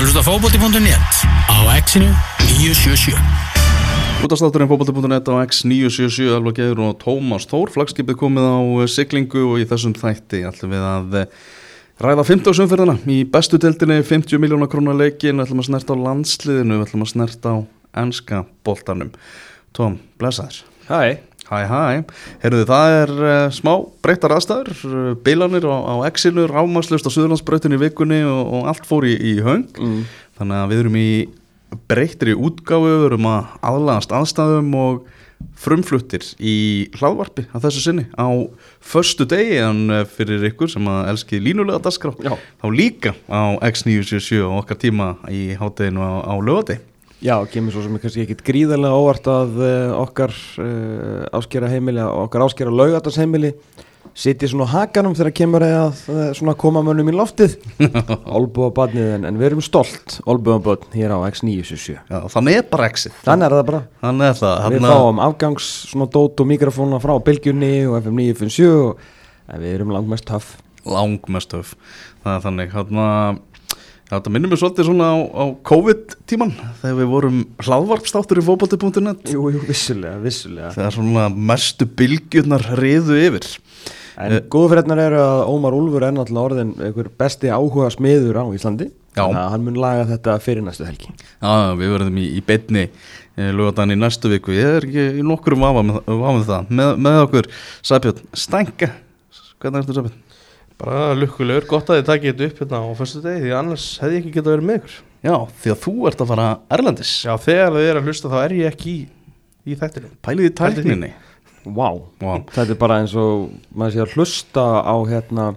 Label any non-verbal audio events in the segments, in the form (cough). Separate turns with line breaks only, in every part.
að hlusta fókbóti.net á exinu 977
Útastátturinn fókbalti.net á X977 Alva Geir og Tómas Þór. Flagskipið komið á eh, siglingu og í þessum þætti ætlum við að eh, ræða 15 umferðina í bestu deildinni 50 miljónar krónar leikin við ætlum að snerta á landsliðinu við ætlum að snerta á enska boltanum. Tóm, blessaður.
Hæ,
Hæ, hæ, heyrðu það er uh, smá breyttar aðstæður, uh, bilanir á, á X-inu, rámaslust á Suðurlandsbrautinu í vikunni og, og allt fór í, í höng.
Mm.
þannig að við erum í breyttri útgáfu, við erum að aðlagast aðstæðum og frumfluttir í hlaðvarpi að þessu sinni. Á förstu degi en uh, fyrir ykkur sem að elski línulega dagskrá
Já.
þá líka á X977 og okkar tíma í hátteginu á, á lögadegi
já, kemur svo sem er kannski ekkit gríðarlega óvart að uh, okkar uh, áskera heimili, okkar áskera laugatars heimili sitji svona hakanum þegar kemur að uh, svona koma mönnum í loftið. (laughs) Olbúa badnið en, en við erum stolt Olbúa badn hér á X977
Já, þannig er bara X-ið.
Þannig er það bara.
Þannig er það
Við
þarna-
fáum afgangs svona dót og mikrofóna frá Bylgjunni og FM 957 og en við erum langmest töff
langmest höf. Það er þannig hérna þetta minnum við svolítið svona á, á COVID-tíman þegar við vorum hlaðvarpstáttur í fótbolti.net
Jú, jú, vissulega, vissulega.
Þegar svona mestu bylgjurnar riðu yfir.
En
Eh,
góðu frétnar eru að Ómar Úlfur er náttúrulega orðin einhver besti áhuga smiður á Íslandi.
Já.
Þannig að hann mun laga þetta fyrir næstu helgi.
Já, við verðum í, í beinni lögatan í næstu viku. Ég er ekki í með, vafa með það. Með, með okkur Sæbjörn Stænka hvernig ertu Sæbjörn?
Bara lukkulegur, gott að þið takið þetta upp hérna á fyrstu degi því annars hefði ég ekki getað verið með ykkur.
Já, því að þú ert að fara Erlendis.
Já, þegar þið er að hlusta þá er ég ekki í, í þættinu
pælið í tækninni.
Vá,
Vá.
þetta er bara eins og maður sé að hlusta á hérna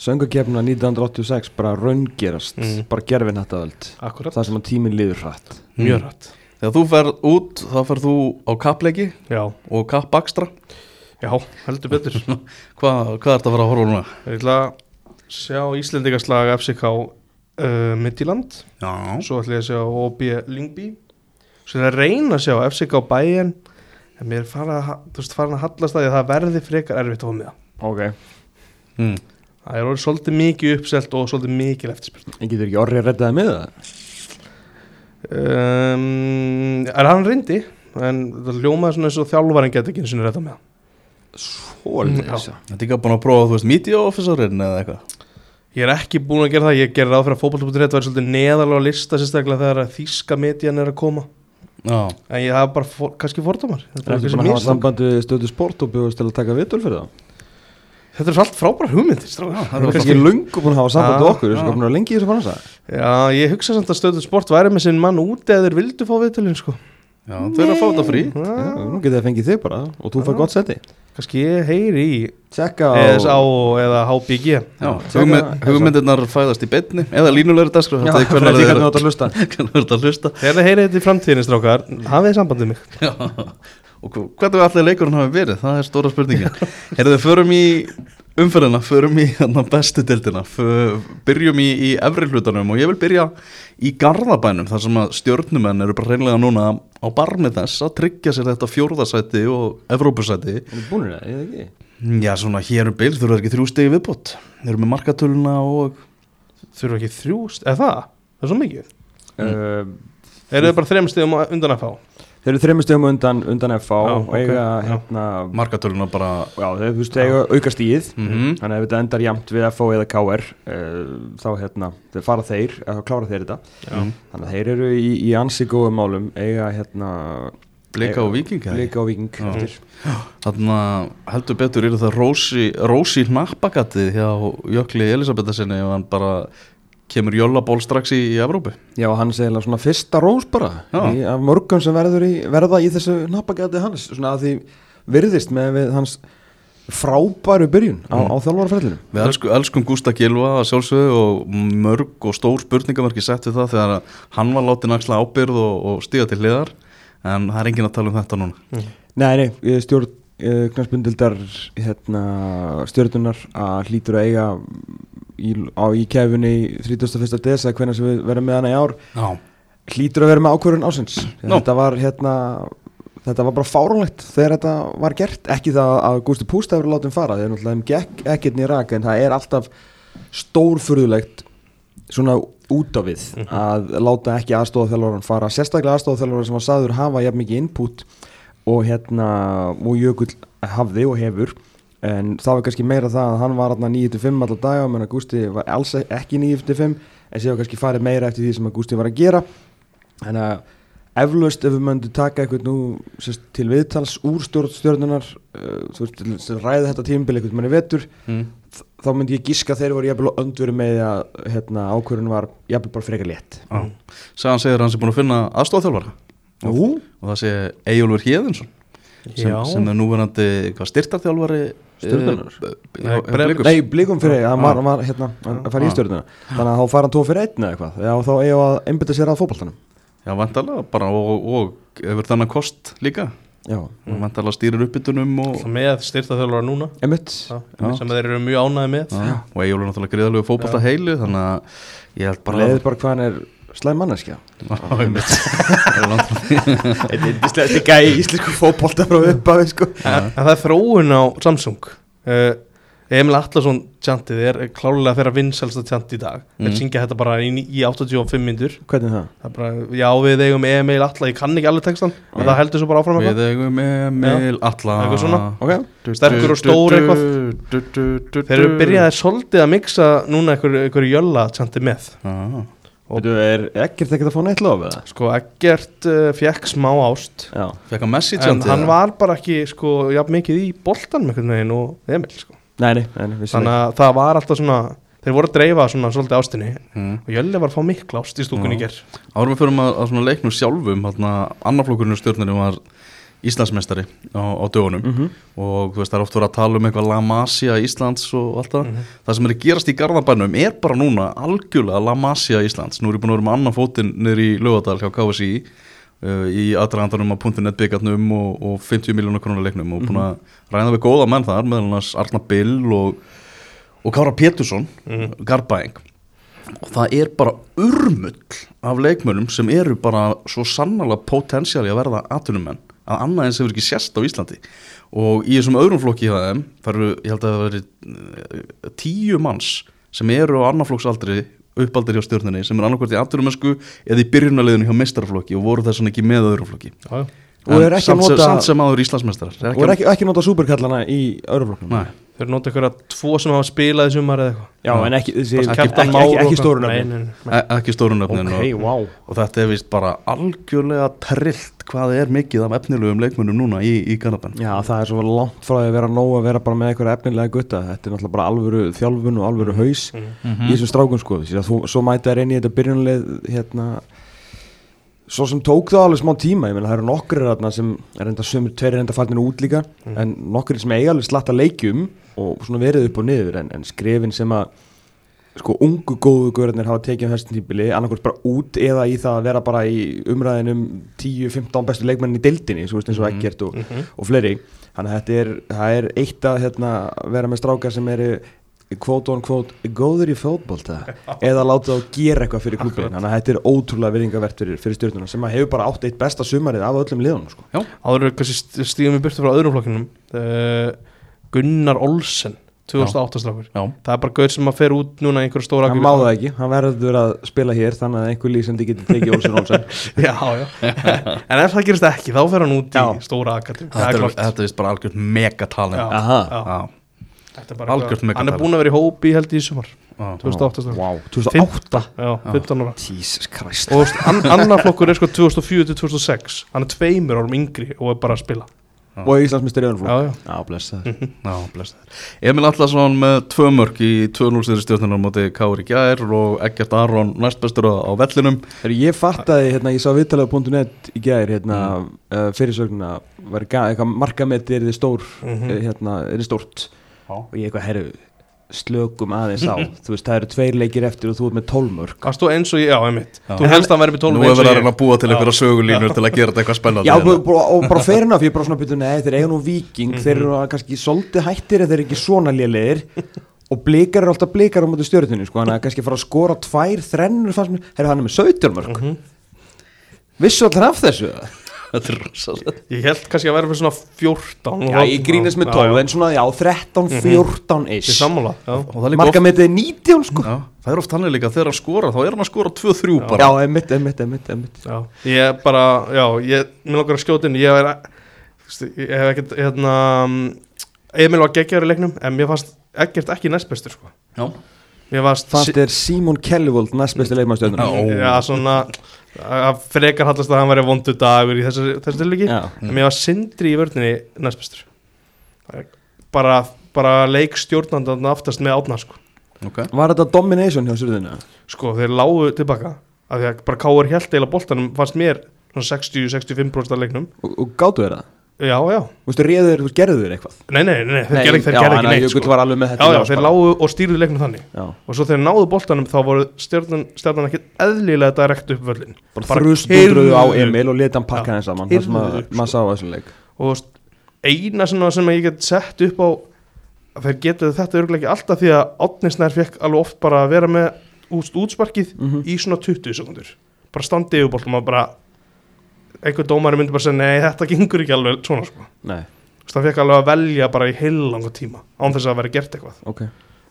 söngakefna 1986 bara raungerast,
Mm.
bara gerfin þetta öll
Akkurat,
það sem að tíminn líður hratt.
Mjög rætt
Þegar þú ferð út, þá ferð þú á kappleiki
Já,
og kappakstra
já, heldur betur. Ég (laughs)
Hvað, hvað ert að fara að horfa á núna?
ætla að sjá Íslendingaslag FCK uh, Midtjylland.
Já,
Svo ætla ég að sjá OB Lingby Svo ætla ég að reyna að sjá FCK Bayern. En mér er farin að, þú veist, farin að hallast að því að það verði frekar erfitt að fá með það
Ok,
mm.
Það er orðið svolítið mikið uppselt og svolítið mikið eftirspurn.
En getur ekki orðið að redda það með það?
um, Er hann reyndi? En það ljómaði svona eins og þjálfarinn geti ekki einu sinni redda með það
Svolítið.
Þetta er ekki búin að prófa, þú veist, media officerinn eða eitthvað
Ég er ekki búin að gera það, ég gerir ráð fyrir að fótboll.net væri svolítið neðalega á lista sérstaklega þegar að þýska median er að koma
Já,
en ég hafa bara for, kannski fordómar
Er
þetta er,
þetta að
sem ég stók.
samband við stöðu sport og bjóðast til að taka vitul fyrir það?
þetta er allt frábæra strákar.
Það er kannski löngu búin að hafa samband við
Já,
okkur,
já.
þessu komin að lengi í þessu bransa
Já, ég hugsa samt að stöðu sport væri með sinn mann úti eða þeir vildu fá viðtölin sko.
já þau eru að fá þetta frí
Nú getið það fengið þig bara og þú fær gott seti
kannski ég heyri í
Tjekka á
ESA eða HBG
hugmyndirnar fæðast í beinni eða línulegur dagskrá
Já,
þetta er
hvernig
hvernig
kannu átt að hlusta. (laughs)
hvernig þið ert að hlusta.
Þegar þið heyrið þetta í framtíðinni strákar. Hafið þið sambandið mig. (laughs)
Já, og hv- hvernig allir leikurinn hafi verið? Það er stóra spurningin. (laughs) Herðu förum í umferðina förum í hérna, bestu dildina byrjum í, í efri hlutanum og ég vil byrja í Garðabænum þar sem að stjórnumenn eru bara reynlega núna á barmi þess að tryggja sér þetta fjórðasæti og Evrópusæti
Er þið búinir það, eða ekki?
Já, svona hér um bil þurfa ekki þrjú stegi viðbót Þeir eru með markatöluna og
Þurfa ekki þrjúst, eða það? Það er svo mikið
Mm.
Eru þið bara þrem stegum undan að fá?
Þeir eru þreymur stegum undan, undan FH og
ok,
eiga hérna
markatöluna bara
Já, þeir þú veist, eiga auka stíð
Mhm.
Þannig að ef þetta endar jamt við FH eða KR uh, þá hérna, þeir fara þeir eða klára þeir þetta.
Já.
Þannig að þeir eru í, í ansi góðum málum eiga hérna
Blika og Víking eða?
Blika og Viking
Þannig að heldur betur eru það Rósi, Rósi hnappagatið hjá Jökli Elisabethasinni og hann bara kemur jólaból strax í, í Evrópu.
Já, hann segir alveg svona fyrsta rós bara í, af mörgum sem verður í, verða í þessu nappagæti hans. Svona að því virðist með við hans frábæru byrjun á,
Mm.
á þjálfarferðlunum
Við elsku, elskum Gústa Gilva að sjálfsögðu og mörg og stór spurningamarki sett við það þegar að hann var látið naksla ábyrð og, og stíða til hliðar en það er enginn að tala um þetta núna.
Nei, nei, eh, stjórn uh, knarspundildar hérna, stjórnunar að hlýtur að eiga í, á, í kefinni 31. desa hvernig sem við verðum með hana í ár
Já,
hlýtur að vera með ákvörðun ásins
Nú.
þetta var hérna þetta var bara fáránlegt þegar þetta var gert. Ekki það að Gústi Pústa hefur látið fara þegar náttúrulega þeim ekkert nýra en það er alltaf stórfurðulegt svona út á við að láta ekki aðstofþjálfaran fara. Sérstaklega aðstofþjálfaran sem var saður hafa jafn mikið input og hérna og Jökull hafði og hefur en það var kannski meira það að hann var hérna 9-5 allar daga menn að Gústi var alls ekki 9-5 en séu kannski farið meira eftir því sem að Gústi var að gera. Þannig að eflaust ef við möndum taka eitthvað nú sérst, til viðtals úr stjórnstjórnunar uh, að ræða þetta tímabil eitthvað manni vetur
mm.
þá myndi ég giska að þeir voru jafnvel á öndveru með að hérna, ákvörðun var jafnvel bara frekar létt.
Já. Sagan segir hann sé búin að finna aðstofþjálfara og, og það sé Eyjólfur Hjeðinsson sem, sem er núverandi styrtarþjálfari
Stjörnunnar?
eh,
Nei,
blikum. Fyrir, hann var, hann var hérna, að fara í
Já.
stjórnuna þannig að þá fara hann tvo fyrir einn eða eitthvað. Já, þá eigum að einbytta sér að fótboltanum.
Já, vantarlega bara og, og hefur þennan kost líka.
Já,
mm. vantarlega stýrir uppbytunum og,
með styrta þjálfara núna.
Einmitt.
Já,
Já.
sem þeir eru mjög ánæði með.
Já, og er náttúrulega greiðalegu fótbolta heilu þannig að ég held bara
slæm manneskja.
Já, er. (laughs)
Þetta er íslenski gæi í íslensku fótbolta frá upphafi sko.
Það er þróun á Samsung. Uh, Emil Atlasson tjantið er klálega þeirra vinsælsta tjant í dag. Þeir
Mm.
syngja þetta bara í, í 85 myndur
Hvernig það?
það bara, já við eigum Emil Atla ég kann ekki alveg textan, en það heldur svo bara áfram
Við eigum Emil Alla
Eitthvað svona.
Ok,
Sterkur og stór eitthvað. þeir eru byrjaði svolítið að mixa núna einhverju einhver jölla tjantið með. Og-
Þú er ekkert ekkert að fá neitt lof eða?
sko Eggert uh, fekk smá ást.
Já.
Fekk hann Messi
en
tjantið
hann var bara ekki sko jafn mikið í boltanum einhvern veginn og Emil sko.
Nei, nei, nei, nei
þannig að það var alltaf svona þeir voru að dreifa svona svolítið ástinni.
Mm.
og Jölli var að fá mikla ást í stúkunni ger
Árum við förum að, að svona leiknum sjálfum annarflokkurinn stjórnarinn var Íslandsmeistari á, á dögunum
Mhm.
og þú veist það er oft verið að tala um eitthvað La Masia Íslands og allt það
Mhm.
það sem er að gerast í Garðabænum er bara núna algjörlega La Masia Íslands nú er ég búin að vera með annan fótinn niður í Lögadal hjá KSI uh, í aðdragandanum á .net byggarnum og, og 50 miljónu krónar leiknum og búin að ræða við góða menn þar meðal annars Arna Bill og, og Kára Pétursson
Mhm.
Garbaeng og það er bara urmull af leikmönnum sem eru bara svo sannlega potensiali að verða atvinnumenn að annað eins hefur ekki sérst á Íslandi. Og í þessum öðrum flokki það þeim það eru, ég held að það veri eh, tíu manns sem eru á annarflokksaldri uppaldir hjá stjórnunni sem er annarkvært í atvinnumennsku eða í byrjunarleginu hjá meistaraflokki og voru þess vegna ekki með öðrum flokki.
Já, já.
Og er ekki að
samt, sem-
nota-
samt sem áður Íslandsmeistarar
Og er ekki, ekki nota superkallana í öðruflokknum
Nei,
þeir nota ykkur að tvo sem hafa spilað í sumar eða eitthvað
Já, en ekki, þessi, ekki, ekki, ekki,
og
ekki
eitthvað.
stórunöfni
Nei, nei, nei.
e ekki stórunöfnin
Ok,
og,
wow
og þetta er vist bara algjörlega trillt hvað er mikið af efnilegum leikmönnum núna í, í Garðabæn
Já, það er svo langt frá að vera nóg að vera bara með eitthvað efnilega gutta Þetta er náttúrulega bara alvöru þjálfun og alvöru haus
Mhm.
í þessum strákum sko Svo mæta inn í þetta byrjunleið hérna Svo sem tók það alveg smá tíma, ég meina það eru nokkur þarna sem er enda sömur tveir er enda fallinu út líka en nokkur sem eiga alveg slatta leikjum og svona verið upp og niður en, en skrefin sem að sko ungu góðu görðarnir hafa tekið á þessum típili annarkvæmt bara út eða í það að vera bara í umræðinum 10-15 bestu leikmennin í deildinni, svo veist eins og ekkert og, og fleiri, þannig að þetta er er eitt að hérna, vera með strákar sem eru quote on quote góður í fótbolta eða láta þá gera eitthvað fyrir klubin þannig að þetta er ótrúlega virðingavert fyrir, fyrir stjórnuna sem að hefur bara átt eitt besta sumarið af öllum liðunum sko.
áður stíðum við burtu frá öðrum flokkinum uh, Gunnar Olsen 2008 strákur.
Já,
það er bara gaur sem að fer út núna einhverju stóra
hann má það ekki, hann verður að spila hér þannig að einhver lýsandi getur tekið Olsen Olsen. (laughs)
Já, já. en ef það gerist ekki þá fer hann út
Já.
í stóra akademi
þetta er, þetta er vist bara algjört megatalent Algjört
eitthvað- hann er búin að vera í hópi held í sumar.
Já,
2008 strákur
wow, 2008
já, 15 ára.
Jesus Christ.
Og an, annar flokkur er sko 2004 til 2006 hann er tveimur árum yngri og er bara að spila.
Og Íslandsmyndir í öðrum
já,
flokk
já.
Já, blessa þér
Já, blessaður. Emil Allarsson með tvö mörg í 2-0 styrri stjórnunar móti Kári Gjær og Eggert Aron næstbestur á, á vellinum.
Ég fattaði, hérna, ég sá viðtalið.net í gæðir, hérna,
Mm.
uh, fyrirsögnuna var eitthvað markamet er þið stór,
Mhm.
eh, hérna, er þið stórt.
Já.
Og ég eitthvað, herru, slökum aðeins á (laughs) þú veist, það eru tveir leikir eftir og þú ert með tólmörk
Varst þú eins og ég, já, einmitt. Þú helst að verið með 12
Nú er verið að að búa til einhverja sögulínur til að gera þetta eitthvað spennandi
Já,
hérna.
og, bara fair enough, ég er bara svona byrju, nei, þeir eiga nú viking,
Mhm.
þeir eru nú kannski svolítið hættir en þeir eru ekki svona lélegir og blikar eru alltaf blikar á móti stjórninu, sko, hann er kannski að fara að skora tvær þrennur, fannst mér, herru, hann er með 17 mörg
Mhm.
Vissu allir af þessu?
Þetta er rosalega
Ég held kannski að vera fyrir svona 14
Já, ég grínast með 12 en svona, já, 13, 14
Ég
ish
sammála
það er oft
Markametið er 19 sko.
Já, það er oft þannig líka þegar hann skora þá er hann að skora 2-3 bara.
Já, emitt, emitt, emitt, emitt
Já, ég bara, já, ég, mér langar að skjóta inn, ég er, ég hef ekkert, hérna, Emil var geggjaður í leiknum, en mér fannst ekkert ekki næstbestur, sko.
Já.
Fannst,
Fannst þér Simon Kellyvold næst besti leikmannstjörnur
Já.
já, svona, að frekar hallast að hann væri vondu dagur í þessu, þessu tilviki, en mér var sindri í vörninni næstbestur. Bara, bara leikstjórnandan aftast með átna, sko.
Ok
Var þetta domination hjá Surðinu?
Sko, þeir lágu tilbaka, af því að bara Káur held eila boltanum fannst mér svona 60-65% af leiknum.
Og, og gáttu þér það?
Já, já.
Þú veist, réður, þú gerðu þér eitthvað?
Nei, nei, nei, þeir gerði ekki
að
neitt,
Jökull
sko.
var alveg með þetta
Já, já, þeir lágu og stýrðu leiknum þannig
Já,
og svo þegar náðu boltanum þá voru stjórnan ekki eðlilega direkt upp völlin
bara
Bara
þrustundruðu á Emil og leta hann pakka
Já,
henn saman Það sem að
upp,
maður sá á þessum leik
og eina sem ég get sett upp á að þeir getur þetta örgulega ekki alltaf því að Átnisnær fekk alveg oft bara að vera með úst, útsparkið
Mhm.
í svona 20 sekundur bara standi yfir boltum og bara einhver dómari myndi bara segja nei þetta gengur ekki alveg svona sko.
Nei,
Þú veist, það fekk alveg að velja bara í heilanga tíma án þess að vera gert eitthvað.
Ok.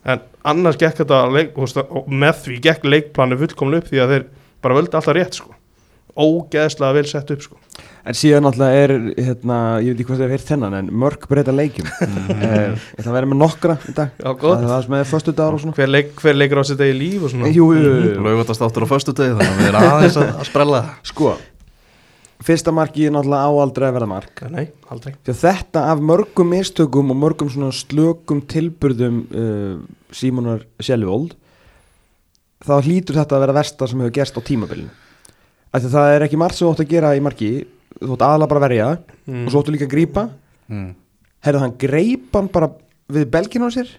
En annars gekk þetta leik, veist, með því gekk leikplanu fullkomlu upp því að þeir bara völdi alltaf rétt sko. ógeðslega vel sett upp sko.
En síðan náttúrulega er, hérna, ég veit ekki hvað þið hefur heyrt þennan En mörg breyta leikjum. (laughs) Eh, Ég ætla að vera með nokkra í dag.
Já,
Það er það sem er föstu dagar og svona.
Hver, leik, hver leikur á sitt eigi líf og svona.
Jú, jú, jú, jú.
Laugatast áttur á föstu degi þannig að við erum aðeins að, að sprella.
Sko, fyrsta marki er náttúrulega áaldrei að verða mark
nei, aldrei
þetta af mörgum mistökum og mörgum svona slökum tilburðum uh, Símonar Sjælvold þá hlýtur þetta að vera versta sem hefur gerst á tímabilinu Af því að það er ekki margt sem þú átt að gera í marki þú átt aðalega bara að verja
mm.
og svo áttu líka að grípa
mm.
herðu hann greip hann bara við belginu á sér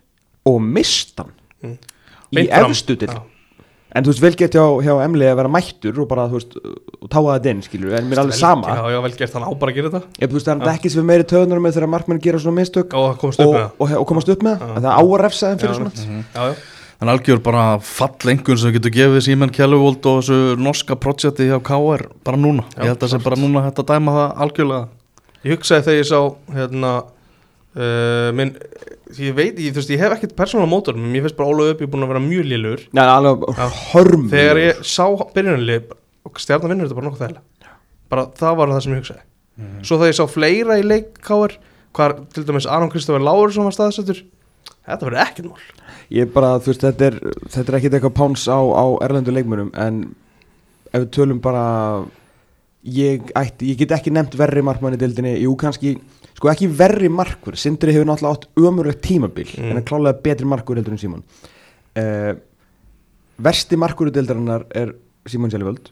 og mist hann
Mm.
í
Beint fram.
efstu til
Já.
En þú veist vel gett hjá, hjá Emli að vera mættur og bara þú veist og táa þetta inn skilur en mér er alveg sama.
Já, já, vel gert, hann á bara að gera þetta.
Ég, þú veist það er ekki sem er meiri töðunar með þegar markmenn gera svona mistök
og það komst upp
og,
með það.
og, og komast upp með það það á að refsa þeim fyrir
Já,
svona.
já, já.
En algjör bara fall einhvern sem getur gefið Símen Kjelluvold og þessu norska projekti hjá KR bara núna.
Já,
Ég held að það sé bara núna hægt að dæma það algjörlega.
Ég hugsaði þegar ég sá hérna uh, minn, ég veit, ég, þú veist, ég hef ekkert persónulega mótor mér finnst bara ég er búin að vera mjög lélur.
Já, alveg
Já.
hörm
þegar ég sá byrjunarlið og stjarnan vinnur þetta bara nokkuð þægilega bara það var það sem ég hugsaði. Svo þegar ég sá fleira í leikkáir hvar til dæmis Aron Kristoffer Láursson var staðsettur þetta verður ekkert mál.
Ég bara, þú veist, þetta er þetta er ekkit eitthvað páns á, á erlendu leikmönum en ef við tölum bara ég, ætti, ég get ekki nefnt verri markmann í deildinni, jú kannski sko ekki verri markur, Sindri hefur náttúrulega átt ömurlegt tímabil,
Mm.
en er klálega betri markur heldur en Símon. Uh, versti markur í deildarinnar er Símon Sjælvöld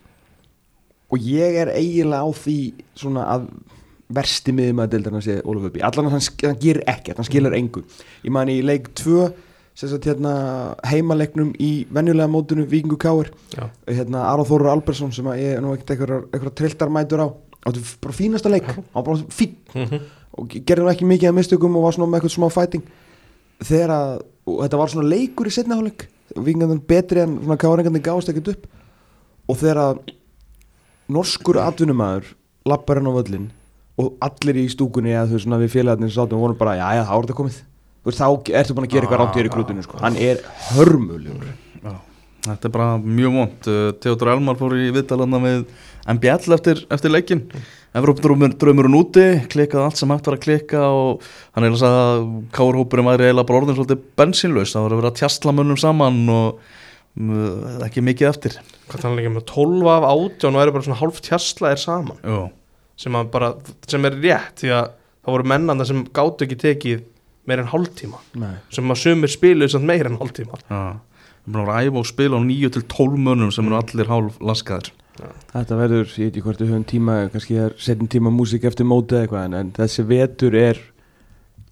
og ég er eiginlega á því svona að versti miðum að deildarinn sé Ólaf Öbbi allan hann, hann gerir ekkert, hann skilur engu. Ég man í leik 2 sem sagt hérna heimaleiknum í venjulega mótinu Víkingu Káir
Já.
hérna Aron Þórur Albersson sem ég er nú ekkert eitthvað, eitthvað trilltar mætur á. Áttu bara fínasta leik, hann var bara fín og gerði nú ekki mikið að mistökum og var svona með eitthvað smá fæting þegar að, og þetta var svona leikur í setna hálfleik. Víkingarnir betri en svona Káringarnir gáðast ekkert upp. Og þegar að norskur atvinnumæður lappar hann á völlin og allir í stúkunni eða veist svona við félagarnir sátum voru bara, já já, þá er þetta komið. Þú veist, þá ertu búin að gera eitthvað rátt í grútinu sko. hann er hörmulegur.
Þetta er bara mjög vond Theodor Elmar fór í viðtalana við MBL eftir, eftir leikin Evrópdraumurinn úti klikkaði allt sem hægt var að klikka og hann eiginlega sagði að káurhópurinn væri eiginlega bara orðin svolítið bensinlaus það var að vera að tjastla mönnum saman og mm, ekki mikið eftir.
Hvað þannig með 12 af 18 og eru bara svona hálf tjastlaðir saman.
Jó,
sem, að bara, sem er rétt því að það voru mennanda sem gátu ekki tekið meir en hálftíma.
Nei.
sem að sumir spiluðu samt meir en hálftíma.
Já. Við erum að æfa og spila á 9 til 12 mönnum sem eru allir hálf laskaðir
Þetta verður, ég veit ekki hvort við höfum tíma kannski er setjum tíma músík eftir móti eða eitthvað en, en þessi vetur er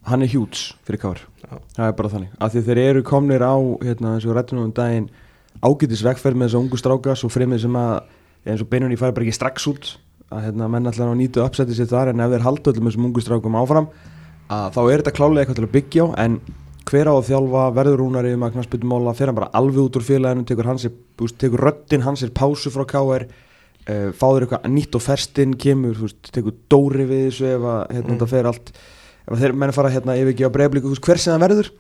hann er hjúts fyrir
Já.
það er bara þannig, af því þeir eru komnir á hérna eins og rættunum um daginn ágætis vegferð með þessu ungu stráka svo fremið sem að, eins og beinunni fari bara ekki strax út að hérna menn allar á nýtu uppsætti sér þar en ef þeir halda öllum þessum ungu strákum áfram að þá er þetta klálega eitthvað til að byggja á en hver á að þjálfa verður rúnari um að knarsbyttumóla fyrir hann bara alveg út úr félaginu tekur, er- veist, tekur röddinn hans er pásu frá KR uh, fáður eitthvað nýtt og ferstinn kemur, veist, tekur dóri við þessu ef að hérna,
Mm.
þetta fer allt ef þeir menn fara hérna yfir ekki á breyflíku hver sem það verður,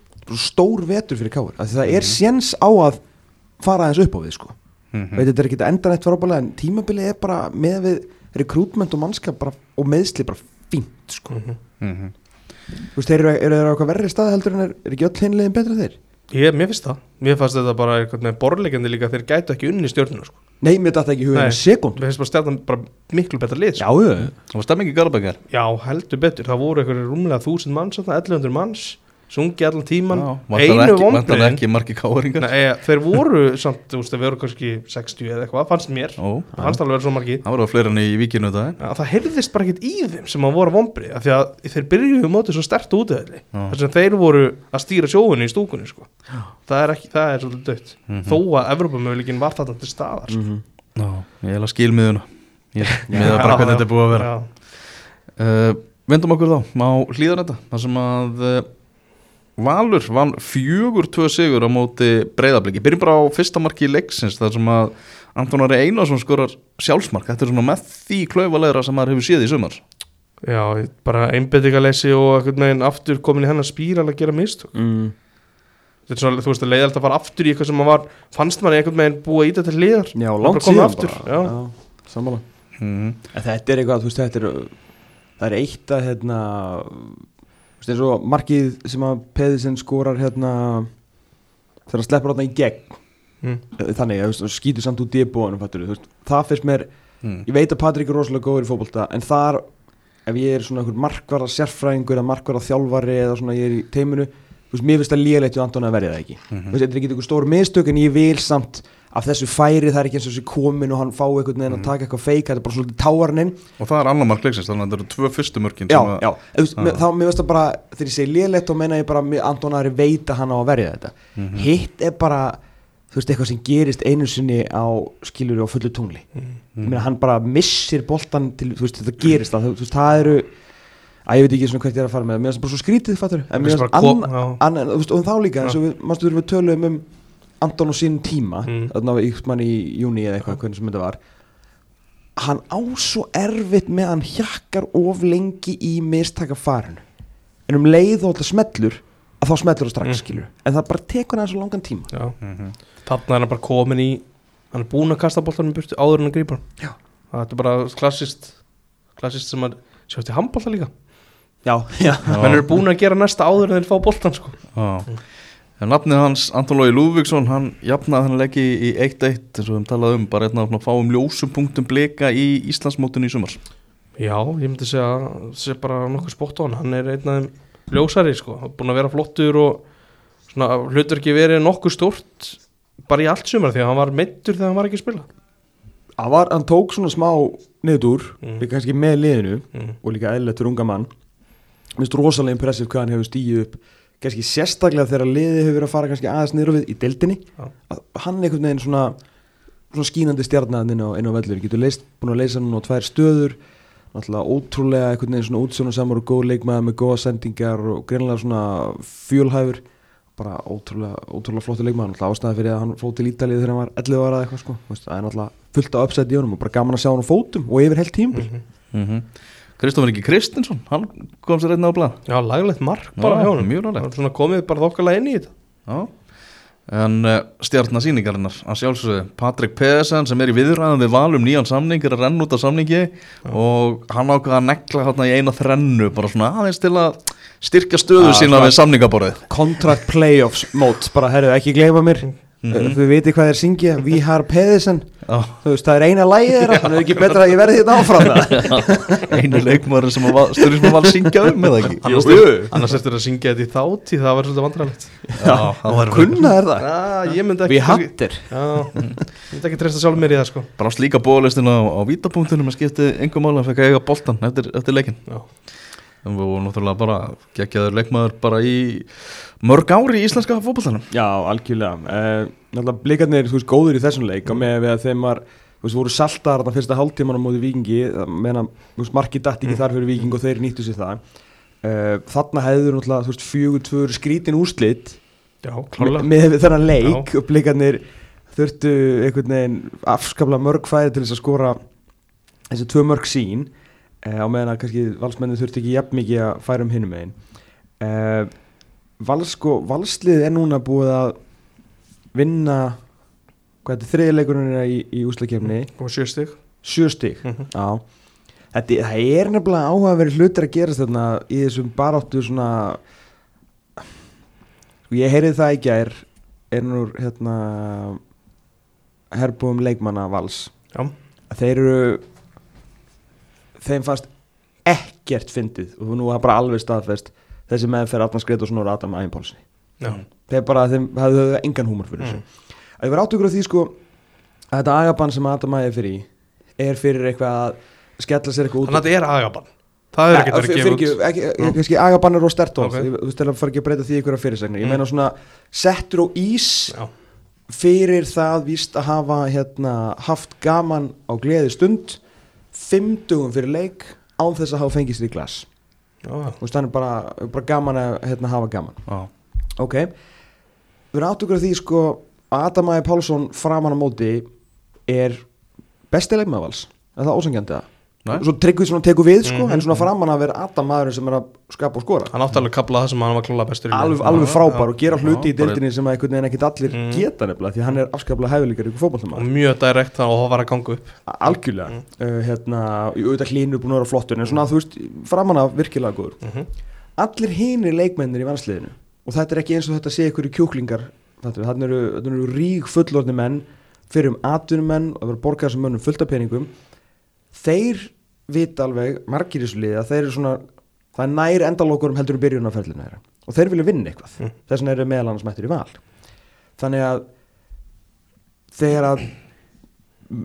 stór vetur fyrir því það er séns á að fara aðeins upp á við, sko
Mhm.
veit þetta er ekki að enda neitt frábælega en tímabilið er bara með við rekrútment og mannskap bara, og meðsli bara fínt, sko
Mhm.
Mhm.
Þú veist, eru, eru þeir á eitthvað verri stað heldur en er, er ekki öll hinlegin betra þeir?
Ég, mér finnst það, mér fannst þetta bara eitthvað með borlegjandi líka þeir gætu ekki unni stjórnuna sko.
Nei, mér datt ekki í huginu
Nei.
sekund
Mér finnst bara stjarnan bara miklu betra lið
Já,
sko.
já,
Það var stemming í Garabækjar
Já, heldur betur, það voru eitthvað rúmlega þúsund manns, þarna, 1100 manns sungi allan tíman einu
ekki, vantar
vonbriðin
ekki margi káringar?
Nei, eh, þeir voru samt, þú veist, þeir voru kannski 60 eða eitthvað, fannst mér.
Ó,
fannst alveg verið svo margi
það voru fleiri enn í vikinu þetta
að það heyrðist bara ekkert í þeim sem að voru vombrið, af því að þeir byrjuðu mótið svo stert
Já.
þess að þeir voru að stýra sjóðunni í stúkunni, sko. Það er ekki, það er svolítið dött
Mhm.
þó að Evrópumöguleikin var þarna til staðar sko.
Mhm.
Já, ég hef að skilmiðuna. Ég
Já.
miða bara hvernig þetta er búið að vera. Uh, Vendum okkur þá, má hlýða þetta Það sem að uh, Valur vann fjögur tvö sigur á móti breyðabliki Byrjum bara á fyrsta marki í leiksins þar sem að Anton Ari Einarsson skorar sjálfsmark. Þetta er svona með því klaufalegra sem maður hefur séð í sumar.
Já, bara einbettingaleysi og einhvern veginn aftur komin í hennar spíral að gera mistök.
Mm.
þetta er svona, þú veist, að leiðalt að fara aftur í eitthvað sem maður var, fannst maður einhvern veginn búið að íta til liðar
Já,
bara
langt síðan
aftur,
bara.
já.
já Sammála.
Mm.
En þetta er eitthvað, þú veist, þetta er Það er eitt að, hérna Þú veist, eins og markið sem að Peðisen skorar, hérna Þegar hann sleppur þarna í gegn
mm.
Þannig, þú veist, og skýtur samt út í bóðanum, fattur þú veist Það fyrst mér,
Mm.
ég veit að Patrik er rosalega góður í fótbolta En þar, ef ég er svona einhver markvarða sérfræðingur eða markvarða þjálfari eða svona ég er í teiminu Þú veist, mér finnst það lígalegt og Antoni að verja það ekki
Mhm.
Þú veist, þetta er ekki einhver stór mistök en ég vil samt af þessu færi það er ekki eins og þessi komin og hann fá einhvern veginn að taka eitthvað feik þetta er bara svolítið táarninn
Og það er annar mark leiksins Þannig að þetta eru tvö fyrstu mörkin
já, já, mér- þá mér veist það bara þegar ég segi lélegt og meina ég bara Anton Ari veit að hann á að verja þetta.
Mhm.
hitt er bara þú veist eitthvað sem gerist einu sinni á skilur á fullu tungli.
Mhm.
ég meina hann bara missir boltan til þú veist þetta gerist það þú veist það eru að ég veit ekki svona hvert ég er að fara með það mér finnst það bara svo skrítið fattur en mér
finnst
annan þú veist og þá líka eins og við mástu við tölum um Anton og sín tíma
Mm.
þarna í, mann í júni eða eitthvað hvernig sem þetta var hann á svo erfitt með að hann hjakkar of lengi í mistaka farinu en um leið og þetta smellur að þá smellur það strax
Mm.
skilur en það bara tekur hann svo langan tíma
Já.
Mhm.
þarna er hann bara komin í hann er búin að kasta boltanum í burtu áður en að grípa hann
Já.
það er bara klassist klassist sem að sjást í handbolta líka
já,
já,
menn eru búin að gera næsta áður en þeir fá boltan sko.
Já. En nafnið hans, Anton Lói Lúðvíksson, hann jafnaði hann leggi í 1-1 eins og við höfum talað um, bara einn af svona fáum ljósum punktum blika í Íslandsmótinu í sumar.
já, ég myndi segja sé bara nokkuð spott á hann hann er einn af þeim ljósari sko. búin að vera flottur og svona hlutur ekki verið nokkuð stort bara í allt sumar því að hann var meittur þegar hann var ekki að spila
hann, var, hann tók svona smá niður
Mm.
líka kannski með liðinu
mm.
og líka fyrir unga mann minnst rosalega impressið hvað hann hefur stíið upp kannski sérstaklega þegar liðið hefur verið að fara kannski aðeins niður á við í deildinni
Já.
að hann er einhvern veginn svona, svona skínandi stjarnan inn á, á vellur getur leist, búin að leysa hann á tvær stöður náttúrulega ótrúlega einhvern veginn svona útsjónasamur og góð leikmaður með góða sendingar og greinlega svona fjölhæfur. Bara ótrúlega, ótrúlega flottu leikmaður náttúrulega ástæði fyrir að hann fótt til Ítalið þegar hann var 11 ára eða eitthvað sko. Það er náttúrulega fullt af uppsætt í honum og bara gaman að sjá hann á fótum og yfir heilt tímbil
Mm
Mm Kristofur Ingi Kristinsson, hann kom sér einnig á blað.
já, laglegt mark bara
Já,
hjá hann
mjög laglegt.
Svona komið bara þokkalega inn í þetta
Já. En uh, stjarnasýningarinnar, að sjálfsögðu, Patrik Pedersen sem er í viðræðum við valum nýjan samning, er að renna út af samningi og hann ákvaða að negla hérna í eina þrennu, bara svona aðeins til að styrkja stöðu sína við samningaborðið.
Contract Playoffs mót bara herru ekki gleyma mér
Mhm.
Þau viti hvað þeir syngja. We Har Pedersen. Þú veist það er eina lægið þeirra. Þannig er ekki betra að ég verði þetta áfram. (laughs) Það
Einu leikmaður sem að stöður sem að val syngja um eða ekki.
annars, annars eftir að syngja þetta í þátti það var svolítið
það var
Kunna er það.
Ekki
Hatter
Já, ég myndi ekki treysta sjálf mér í það sko.
Bara slíka bóðlistin á, á vítapunktunum að skipti engum máli að fekk að eiga boltan eftir, eftir leikin
Já,
og við vorum náttúrulega bara geggjaður leikmaður bara í mörg ári í íslenska fótboltanum.
Já, algjörlega. Uh, Náttúrulega blikarnir, þú veist, góður í þessum leik. Og með við að þeim var Þú veist, voru saltar þarna fyrsta hálftíman á móti vikingi meðan, þú veist, markið datt ekki þar fyrir viking og þeir nýttu sér það. Uh, Þarna hefður náttúrulega, þú veist, fjögur, tvör skrítin úrslit
já,
Me-
klálega.
með við þennan leik og blikarnir þurftu einhvern veginn afskaplega mörg færi til þess að skora þessi tvö mörg sín á meðan að kannski valsmennin þurfti ekki jafn mikið að færa um hinum megin. Uh, vals, sko, valslið er núna búið að vinna hvað þetta þriðileikurinn er í, í úslakefni
og sjö stig.
Sjö stig
Mhm.
Já. Þetta, það er nefnilega áhugaverið hlutir að gerast þarna í þessum baráttu svona sko ég heyrið það ekki að er er nú hérna herbúum leikmanna vals.
Já.
þeir eru þeim fannst ekkert fyndið og nú er bara alveg staðfest þessi meðferð Arnars Gretarsson og Adam Æginpálsni
Já,
þeir bara þeim hafðu engan húmor fyrir þessu.
Mm.
að ég var áttugur á því sko að þetta agabann sem Adam Ægir fyrir í er fyrir eitthvað að skella sér eitthvað út
þannig að þetta er agabann. Það hefur ekkert verið
Nei,
gefið
fyrir
út.
ekki, ekki agabann er á stert orð
Ok.
Ég- þú veist að fara ekki að breyta því ykkur að fyrirsagnir ég
Mm.
meina svona settur á ís
Já,
fyrir það víst að hafa hérna, haft gaman á gleði stund fimm dugum fyrir leik án þess að hafa fengið sér í glas. Veist, það er bara, bara gaman að hérna, hafa gaman.
Já,
ok, við erum áttugur af því sko að Adam Ægir Pálsson framan á móti er besti leikmaðvals er það ósangjandi það?
Nei.
Svo tryggvið svona tekur við sko
Mhm.
en svona framan að vera Adam maðurinn sem er að skapa og skora
Hann átti alveg að kapla það sem hann var klála bestur
alveg, alveg frábær og gera hluti í deildinni sem að einhvern veginn ekkit allir
Mm.
geta nefnilega því að hann er afskaplega hæfileikar ykkur
Og
fótballtamaður
mjög direkt og það var að ganga upp
algjörlega
Mm.
uh, hérna, auðvitað hlínur búin að vera flottur en svona þú veist, framan af virkilega góður
Mhm.
allir hinir leikmennir í vansliðinu og þetta er ekki eins og þetta sé ykkur í kjúklingar þannig eru, eru rík fullorðni menn fyrir um atvinnumenn og það verður borgað sem mönnum fullt af peningum þeir vita alveg margir í þessu liði að þeir eru svona það er nær endalokurum heldur um byrjunarferlinu þeirra og þeir vilja vinna eitthvað
Mm.
þess vegna eru meðal annars mættir í val þannig að þegar að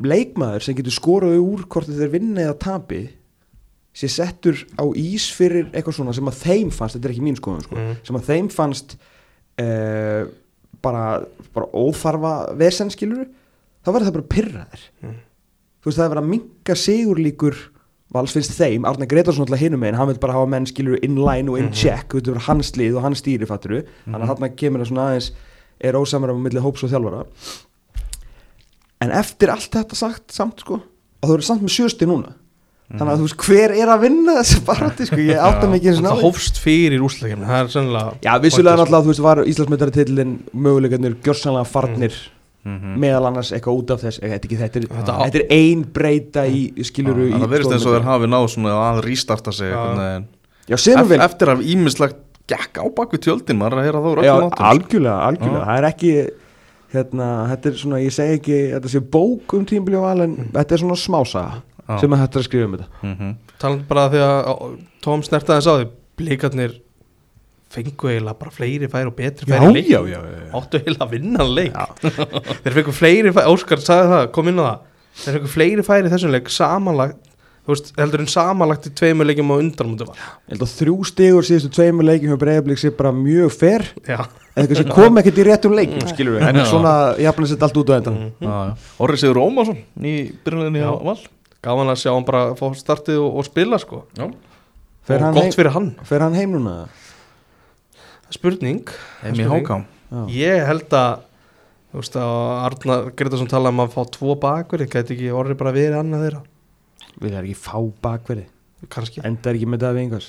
leikmaður sem getur skoraði úr hvort þeir vinna eða tapi sé settur á ís fyrir eitthvað svona sem að þeim fannst þetta er ekki mín skoðun sko,
Mm.
sem að þeim fannst uh, bara, bara óþarfa vesenskilur þá verður það bara pyrraðir
Mm.
þú veist það er verið að minka sigurlíkur vals finnst þeim, Arne Gretarsson alltaf hinum einn, hann vil bara hafa menn skilur in line og in
Mhm.
check, þú veist, hans lið og hans stýri fatturu, þannig að þarna kemur það svona aðeins er ósamar á milli hóps og þjálfara. En eftir allt þetta sagt samt sko, og þú eru samt með sjösti núna. Þannig að þú veist, hver er að vinna þessi (laughs) barátti sko, ég átta mikið eins og
Það
náði
hófst fyrir úsleikinu Það er sennilega
Já, vissulega náttúrulega, þú veist, var Íslandsmyndaritillin möguleikarnir gjörsanlega farnir
Mhm.
meðal annars eitthvað út af þess þetta, ekki, þetta, er,
Þetta
þetta,
á-
er ein breyta í skiluru í
Það verðist eins og þeir hafi náð svona að rístarta sig
Já.
Já, sem
Ef,
vel
Eftir að ímislegt gekk á baku tjöldin maður að heyra þá
Já, algjörlega, algjörlega. Það er ekki, hérna, þetta er svona ég segi ekki, þetta sé bók um tímbili og val en þetta er svona smásaga
Já.
sem að þetta er að skrifa um þetta
Mhm.
Talandi bara því að Tom snertaði þess á því Blíkarnir fengu eiginlega bara fleiri færi og betri færi í leik.
já, já, já.
Áttu eiginlega að vinna hann leik (laughs) Þeir fengu fleiri færi, Óskar sagði það, kom inn á það. Þeir fengu fleiri færi í þessum leik samanlagt Þú veist, heldur en samanlagt í tveimur leikjum á undan mútu var.
Ég held að þrjú stigur síðustu tveimur leikjum hjá Breiðablík sé bara mjög fer sem kom ekkert í réttum leikum skilur við, en svona jafnlega sett allt út á endan
Mhm.
Já, já. Orri Sigur Ómarsson í byrjunleginni á. Val.
Gaman að sjá hann bara fá startið og, og spila sko.
Já.
Fer
Og
hann
gott fyrir hann.
Fer hann heim núna?
Spurning.
Já.
Ég held að Þú veist að Arnar Gretarsson tala um að fá tvo bakverði Gæti ekki orðið bara verið annað þeirra?
Við erum ekki fá bakverði
Kanski,
Enda er ekki með Davi Ingars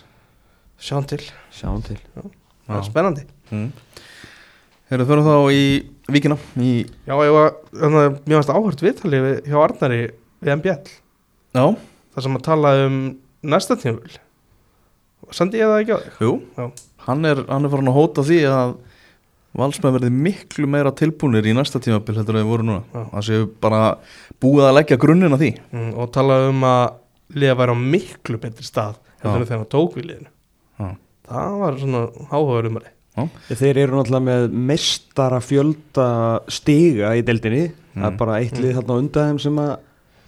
sjáum til.
Sjáum til.
Það er spennandi.
Mm. Þegar þú fyrir þá í Víkina í,
Já, ég var, varst áhört viðtalið við- hjá Arnari við MBL
Já,
Það sem að tala um næsta tímul Sendi ég það ekki á þig?
jú.
Já.
Hann er, hann er farin að hóta því að Valsmenn verði miklu meira tilbúnir í næsta tímabil heldur en þeir voru núna.
Já.
Það séu bara búið að leggja grunninn að því.
Mm, og tala um að liða væri á miklu betri stað heldur en þegar hann tók við liðinu.
Já.
Það var svona áhugaður umari
Þeir eru náttúrulega með mestara fjölda stiga í deildinni. Það er
Mm.
bara eitt lið þarna undan þeim sem að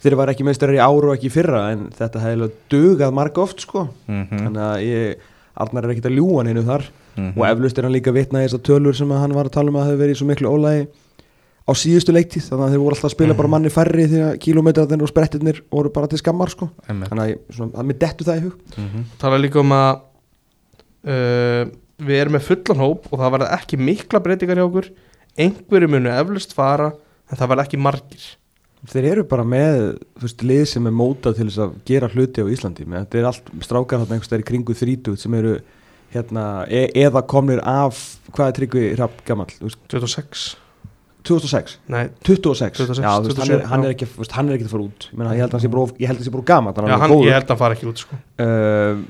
Þeir var ekki mestarar í áru og ekki í fyrra En þetta hefði dugað marga oft sko.
Mm -hmm.
Þannig að ég, Arnar er ekkit að ljúa hann einu þar.
Mhm.
Og eflaust er hann líka vitna í þessar tölur sem að hann var að tala um að það hefur verið í svo miklu ólægi á síðustu leiktíð. Þannig að þeir voru alltaf að spila
Mhm.
bara manni færri því að kílómetrarnir og sprettirnir voru bara til skammar sko. Þannig að ég- svona, að mér dettu það í hug.
Mhm.
Tala líka um að uh, við erum með fullan hóp og það verða ekki mikla breytingar hjá okkur. Einhverju munu eflust fara en það verða ekki margir
þeir eru bara með veist, lið sem er mótað til þess að gera hluti á Íslandi. Með, þetta er allt strákar þarna einhvers þeir í kringu 30 sem eru hérna, e eða komnir af hvað er Tryggvi Rapp gammal
26
2006
Nei,
26,
26,
Já, veist, hann, er,
27,
hann, er ekki, veist, hann er ekki að fara út. Ég, meina, ég held að hann sé bara of- ég held að hann sé bara gammal
já, hann, ég held að hann fara ekki út sko.
uh,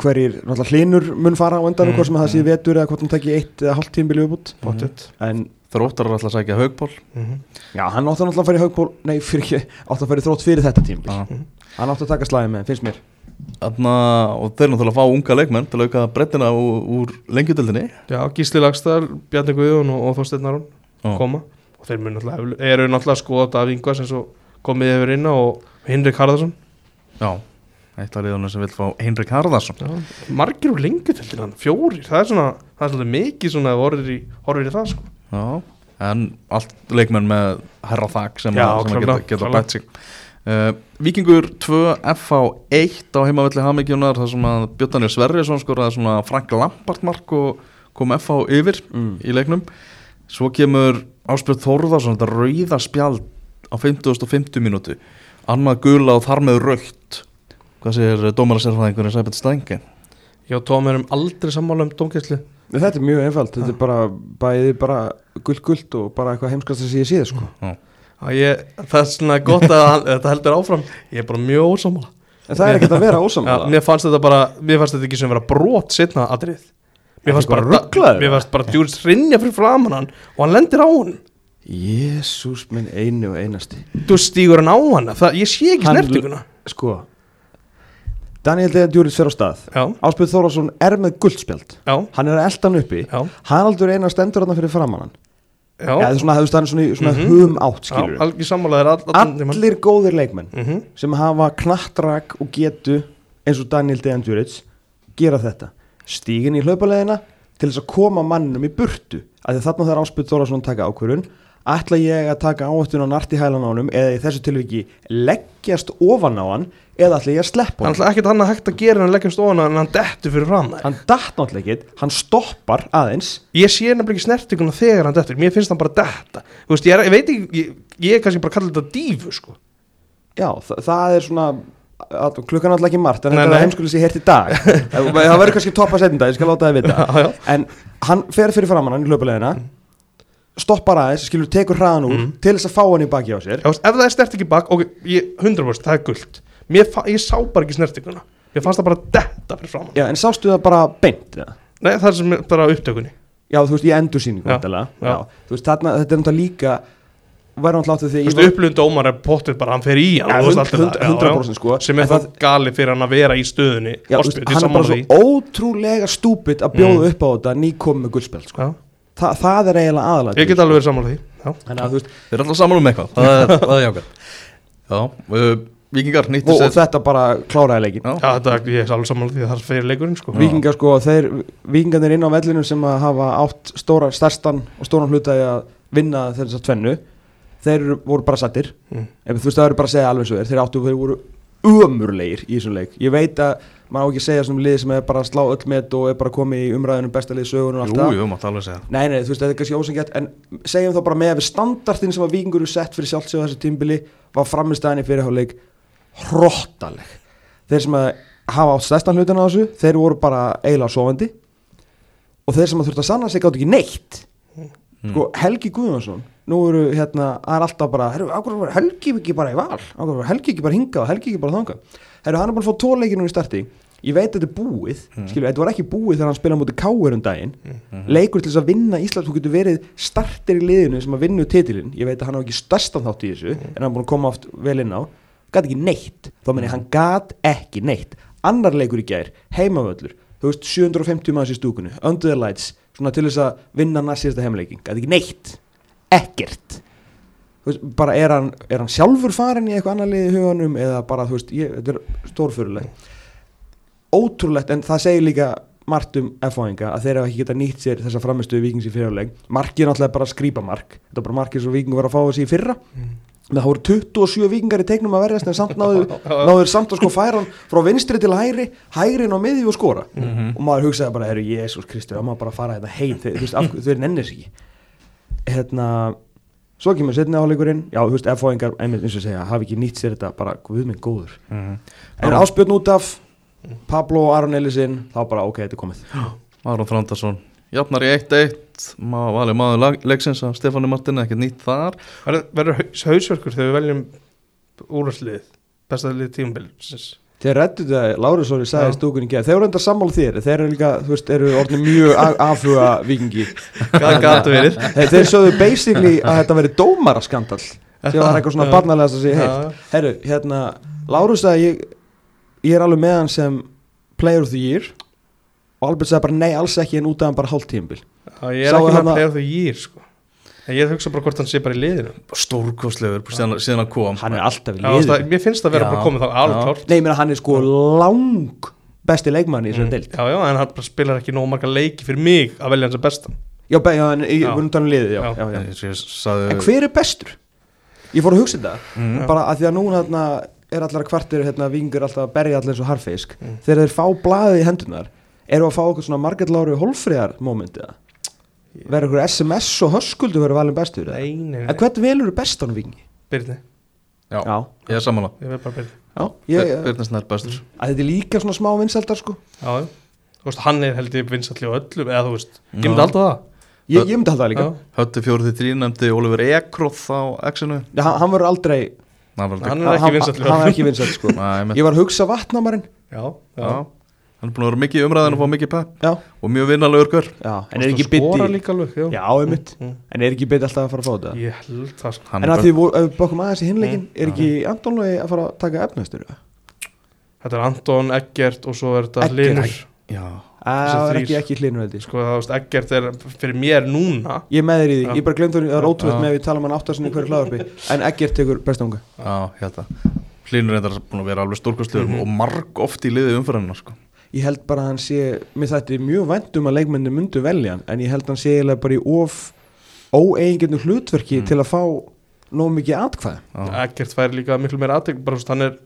hverjir, hlinur mun fara á endan
Mm,
hvort sem að það sé
mm.
vetur eða hvort hann tekki eitt eða hálft tímbil viðbútt
Pottet
en
Þróttar er alltaf að sækja haugból
Mhm.
já, hann átti náttúrulega að fara í haugból nei, fyrir ekki, átti að fara í þrótt fyrir þetta tímbil
Já.
hann átti að taka slæði með, finnst mér.
Þarna, og þeir náttúrulega fá unga leikmenn til að auka brettina úr, úr lengjudöldinni
Já, Gísli Lagstad, Bjarni Guðjón og, og Þorsteinn Aron
Já.
koma. Og þeir náttúrulega, eru náttúrulega að skoða Davíð Ingvars eins og komið yfir inn á og Hinrik Harðarsson
Já, eitt af liðanum sem vil fá Henrik Harðarsson
Já, margir úr lengjutildin fjórir, það er svona það er svona mikið svona að horfir í, horfir í það sko.
Já, en allt leikmenn með herra þak sem,
Já,
að, sem að
klárlega,
geta, geta bætt sig. Uh, Víkingur 2 FH1 á heimavelli Hamingjunar þar sem að Björnarnir Sverrisson skoraði svona Frank Lampart mark og kom FH yfir
mm.
í leiknum. Svo kemur Áspjörn Þórðarsson þetta rauða spjald á 50.50 mínútu. Annað gula og þar með raukt hvað segir dómarasérfæðingurinn Sæbjörn Stænke
Já, Tóm erum aldrei sammála um dómgæslu
þetta er mjög einfalt, þetta er bara bæði bara gullt gullt og bara eitthvað heimskast að sé ég síða sko.
ég, Það er svona gott að þetta heldur áfram. Ég er bara mjög ósammála.
En það er ekkert að vera
Já,
ósamlega
Mér fannst þetta bara, mér fannst þetta ekki sem vera brot setna atrið Mér fannst bara, mér fannst bara djúris rinja fyrir framan hann og hann lendir á hann
Jésús minn einu og einasti.
Þú stígur hann á hann, það, ég sé ekki snertinguna.
sko Daniel Dejan Djúrits fer á stað. Áspjöð Þórásson er með guldspjald.
Já,
hann er að elda hann uppi.
Já,
Haraldur eina stendur hann fyrir framann hann.
Já,
eða veist, hann er svona, svona
Mhm.
hum átt
já algjör sammálaðir all, tímann.
allir góðir leikmenn
Mhm.
sem hafa knattrak og getu eins og Daniel Dejan Djúrits gera þetta. Stígin í hlaupaleðina til þess að koma manninum í burtu. Að því þarna þegar Áspjöð Þórásson taka ákvörun ætla ég að taka áhættun á narti hælan á honum eða í þessu tilviki leggjast ofan á hann eða ætla ég að sleppa
Hann
honum
ætla ekkert annað hægt að gera að leggjast ofan en hann dettur fyrir fram það
hann datt náttúrulega ekki, hann stoppar aðeins.
Ég sé nefnilega ekki snertinguna þegar hann dettur Mér finnst hann bara detta. Þú veist, ég, er, ég veit ekki, ég, ég er kannski bara að kalla þetta dífu sko.
já, þa það er svona að, klukkan er alltaf ekki margt en þetta er heimskulega sér hér í dag. (laughs) Það það verður kannski toppa setjum ég skal láta það vita. En hann fer fyrir framann hann í hlaupulegina stoppar aðeins, skilur tekur hraðan úr
Mhm.
til þess að fá hann í baki á sér
Já, veist, ef það er snerting í bak, ok, ég, 100% það er fa- ég sá bara ekki snertinguna Mér fannst það bara detta fyrir fram
já, en sástu það bara beint eða?
Nei, það er sem bara upptökunni
já, þú veist, þú veist, þarna, þetta er náttúrulega líka væri náttúrulega áttið
Þú
því
veist,
ég
upplöfun dómar er potið bara, hann fer í hann
Ja,
þú veist,
100%,
allt þetta. Já, já.
100% sko
Sem er það gali fyrir hann að vera í stöðunni
já, þú veist,
ég
hann er bara svo ótrúlega stúpid að bjóða
Mm.
upp á þetta nýkomi með guldspjald sko. Þa, það er eiginlega aðalega
Ég get alveg verið sammála því Já,
Þannig að þú veist,
Þeir eru alltaf saman um eitthvað, það er, það er jákvæmt Já, uh, Víkingar nýttu
og, og þetta bara kláraði leikin
Já,
þetta, ég er alveg sammála því að það er fyrir leikurinn sko.
Víkingar sko, þeir, víkingarnir inn á vellinu sem að hafa átt stóra, stærstan og stóran hluta í að vinna þess að tvennu þeir eru- voru bara sattir
Mm.
ef þú veist það eru bara að segja alveg svo þeir áttu þeir voru umurleir í þessum leik. Ég veit að maður á ekki að segja sem lið sem er bara að slá öll met og er bara komið í umræðunum besta lið sögun og allt
Jú,
það.
jú, mátt alveg segja.
Nei, nei, þú veist, þetta er kannski ósengjart en segjum þá bara með að við standartin sem að vikingur eru sett fyrir sjálfsög þessu tímbili var framistæðinni fyrir háleik hróttaleg þeir sem að hafa átt stærstan hlutin á þessu þeir voru bara eiginlega sofandi og þeir sem að þurft að sanna sig gátt ekki neitt. Sko, Helgi Guðjónsson nú eru hérna, það er alltaf bara herru, Helgi ekki bara í val? Ákveður Helgi ekki bara hingað? Og Helgi ekki bara þangað? Herru, hann er bara að fá tvo leiki nú í starti. Ég veit að þetta er búið, mm. skilju, þetta var ekki búið þegar hann spilaði mútið káir um daginn. Leikur til þess að vinna Íslands þú getur verið startir í liðinu sem að vinna titilinn. Ég veit að hann á ekki stærstan þátt í þessu en hann er búin að koma oft vel inn á. Gat ekki neitt, þá meni hann gat ekki neitt. Annar leikur í gær, heimavöllur. Þú veist 750 manns í stúkunni under the lights, svona til þess að vinna næstíðasta heimleiking, gat ekki neitt ekkert. Veist, bara er hann, er hann sjálfur farin í eitthvað annar lið í huganum eða bara þú veist, ég, þetta er stórfyrirleg ótrúlegt en það segir líka margt um F-fáinga að þeir hafa ekki geta nýtt sér þessa framistuðu vikings í fyrirleg markið er náttúrulega bara skrípa mark þetta er bara markið sem vikingur var að fá þessi í fyrra. Með það voru 27 vikingar í teiknum að verðast en samt náðu, (laughs) náður samt að sko færa hann frá vinstri til hægri hægri á miðju og skora. Og maður hugsaði bara, herru, Jésús Kristi, það maður bara fara þetta heim, veist, af, þau er nennis ekki hérna svo kemur setni áleikurinn já, þú veist, F-fóingar, einmitt eins og segja hafi ekki nýtt sér þetta, bara guð minn góður.
Mhm.
en áspjörn út af Pablo og Aron Ellisinn, þá bara ok, þetta er komið. (gasps)
Aron Þrandarsson Jafnar í 1-1 Má valið maður lag- leiksins af Stefáni Martin ekkert nýtt þar.
Verður- Verður haus, hausverkur þegar við veljum úrvarslið Besta lið tímabilsins
þeir rættu þetta, Lárus Óri sagði
Já.
stúkunni þeir eru enda sammála þér. Þeir eru líka, þú veist, eru orðin mjög afhuga vikingi (laughs) þeir, sögðu basically að þetta veri dómaraskandal sem var eitthvað svona barnalegast að segja heilt herru, hérna, Lárus sagði ég, ég er alveg með hann sem player of the year. Og Albert sagði bara nei, alls ekki en út af hann bara hálft tímabil
Já, ég er
Sáu
ekki með að playa því ég sko En ég hugsa bara hvort hann sé bara í liðinu.
Stórkostlegur síðan, síðan að kom.
Hann er alltaf í liður
Mér finnst það vera
Já,
bara komið þá klárt
nei, ég meina hann er sko lang besti leikmann í þessari deild.
Já, já, en hann bara spilar ekki nóg marga leiki fyrir mig að velja hans að bestan
já, be, já, en voru um liðið, já,
Já.
já,
ég sagði
en hver er bestur? ég fór að hugsa þetta.
Mhm.
bara að því að núna hérna, er allar kvartir hérna, vingur alltaf að berja allir eins og harfisk
Mm.
þegar þeir fá blaðið í hendunar eru að fá okkur svona Marget Láru Holfriðar moment eða verður okkur SMS og höskuldu verður valin bestur eða?
Nei, nei,
en
nei
hvern velur þú bestan vingi?
Byrni,
Já,
já,
ég er samanlá
ég veit bara Byrni
Snær bestur.
Að þetta er líka svona smá vinsaldar sko.
Já, Þú veist, hann er held ég vinsalli á öllum Eða þú veist, ég myndi alltaf það.
Ég, ég myndi halda það líka.
Hötti fjórið þrý nefndi Oliver Ekroth á X-inu.
Já, hann, hann verður aldrei
Hann var
Hann er ekki
er vinsall sko.
Nei,
ég var að hugsa vatnamarinn.
Já, já,
Já, hann er búin að vera mikið í umræðinu og fá mikið pepp
já,
og mjög vinnalegur hver.
Já, en er ekki bytti
Mm.
en er ekki bytti alltaf að fara að fá þetta?
Ég held það sko.
Hann
en
er
að því við bókum aðeins í hinleikin
Mm.
er ekki Anton Lói að fara að taka efnastur
Þetta er Anton, Eggert og svo er þetta. Linur
Já,
það er ekki ekki ég.
Sko það veist, Eggert er fyrir mér núna.
Ég er með þér í því, ég bara glemt það er ótrúlega með að við tala um hann áttasinni hverju hlaðarpi en Eggert tekur bestunga
já, hérna Hlynur reyndar búin að vera alveg stórkostlegur
Mhm.
og marg oft í liði umfyrirna sko.
Ég held bara að hann sé, mér þetta er mjög væntum að leikmenni myndu velja hann en ég held að hann sé eiginlega bara í of óeigingjörnu hlutverki
Mm.
til að fá nóg mikið atkvæð
Já.
Eggert fær líka miklu meira aðtök bara hann er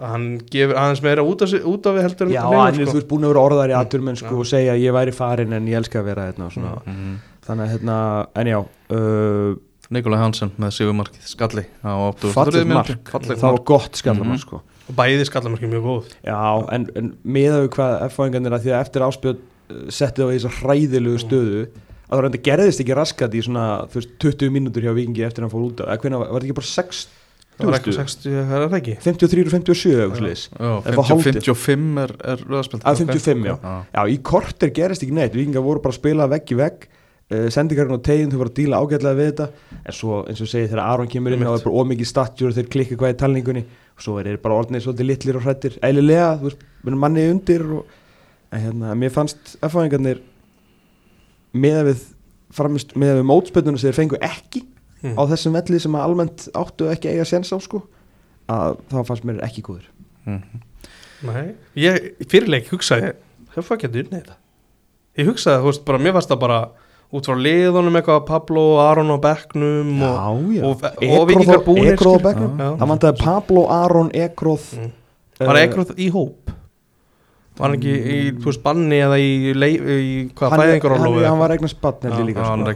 hann gefur aðeins meira út af, út af heldur
Já, hann er þú veist búin að vera orðar í aturmenn sko,
Já.
og segja að ég væri farin en ég elska að vera hérna og svona.
Mhm.
þannig að hérna, en já uh,
Nikolai Hansen með Sigurmarkið skalli á 83
fallið mark, það var gott skallamark
Mhm.
sko.
Og bæði skallamarki mjög góð.
Já, en, en miðað við hvað F-fáingarnir að því að eftir áspjöld settið á í þessa hræðilegu stöðu að það reynda gerðist ekki raskat í svona þú veist, 20 mínútur hjá Vingi eftir að hann fór út eða hvernig var þetta ekki bara 6
það var eitthvað 60, hvað er það ekki?
53 og 57 eða eitthvað sliðis
Já,
Það var
50,
hálftíð.
55 er, er
að 55, já.
Já.
Já, í korter gerist ekki neitt, Vingar voru bara að spila vegg í vegg uh, sendingarinn og teginn, þau voru að díla ágætlega við þetta. En svo eins og segir þegar Aron kemur inn og það er bara ómikið statjur og þeir klikka hvað í talningunni. Og svo er þeir bara orðnið svolítið litlir og hrættir eðlilega, þú veist, við erum manni undir og, en hérna, mér fannst erfæðingarnir með við framist, með við mótspöldunum sem þeir fengu ekki
Mm.
á þessum velli sem að almennt áttu ekki að eiga séns á sko að það fannst mér ekki góður
Mhm.
Nei, ég fyrirleik hugsaði að unni þetta út frá liðunum eitthvað Pablo, Aron og Becknum og,
já,
og, vikingar búnir
Ekroð á
Já.
Það vantaði Pablo, Aron, Ekroð
Mm. Var Ekroð í hóp? Var hann ekki í, þú veist, banni eða í, í hvað,
hann,
fæðingar
hann,
og
hann var eignast heldur líka
er
sko.
Þannig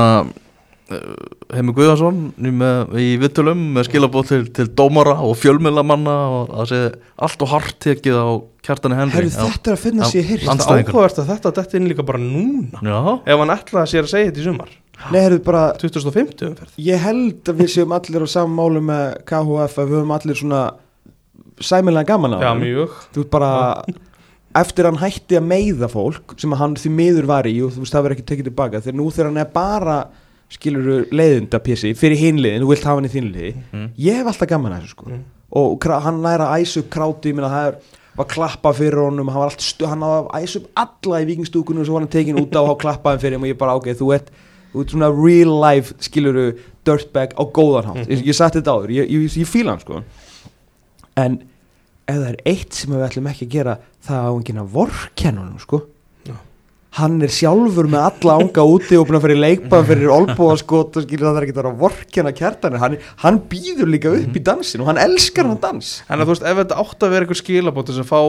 að Heimi Guðarsson nú með, í vittulum með skilabóð til, til dómara og fjölmiðlamanna og það sé allt og hart tekið á kjartani Henry
Herru,
Já.
þetta er að finna
Já.
sér
Andstæðingur.
áhugavert að þetta detti inn líka bara núna.
Já,
ef hann ætlaði sér að segja þetta í sumar.
Nei, herru, bara
2050 umferð.
Ég held að við séum allir á saman málu með KHF að við höfum allir svona sæmilega gaman á
Já, mjög.
Þú veist bara eftir hann hætti að meiða fólk sem að hann því miður var í og þú veist það verður ekki tekið tilbaka þegar nú þegar hann er bara skilur leiðinda pjessi fyrir hinliðin, þú vilt hafa hann í þínliði
Mm.
ég hef alltaf gaman að þessu sko
Mm.
og hann næra að æsa upp kráti meina það er, var klappa fyrir honum hann hann að æsa upp alla í vikingstúkunum og svo var hann tekin út á klappaði fyrir hann og ég bara ok, þú ert, þú ert svona real life skiluru dirtbag á góðan hátt
Mhm.
ég, ég satt þetta áður, ég, ég, ég fíla hann sko en ef það er eitt sem við ætlum ekki að gera það á enginn að vorkennunum sko. Hann er sjálfur með alla ánga úti og búin að fara í leikbað fyrir olbúaskot og skilur það er ekki að vera að vorkenna kjartanir hann, hann býður líka upp í dansin og hann elskar hann dans
En að þú veist, ef þetta átt að vera eitthvað skilabót þess að fá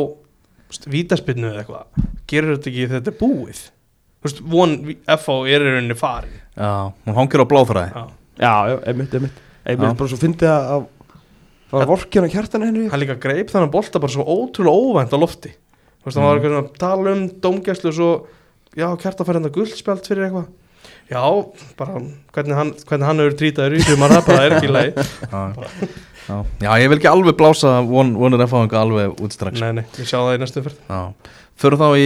vítaspinnu eða eitthvað gerir þetta ekki þetta er búið? Þú veist, von FH er í rauninni farin.
Já, hún hangir á bláþræði.
Já.
Já, já, einmitt, einmitt. Einmitt bara svo fyndið að að- það var vorkjan á hjartan henni
hann líka greip þannig bolta bara svo ótrúlega óvænt á lofti. Þú veist, hann var eitthvað svona að tala um dómgæslu og svo, já, kjarta fær hérna guldspjald fyrir eitthvað. Já, bara hvernig hann, hvernig hann hefur trýtaður í sumar, það bara er ekki lagi. (laughs)
Já. Já. Ég vil ekki alveg blása von, vonir að fá einhver alveg út strax.
Nei, nei, við sjáum það í næstu fyrr
Já, förum þá í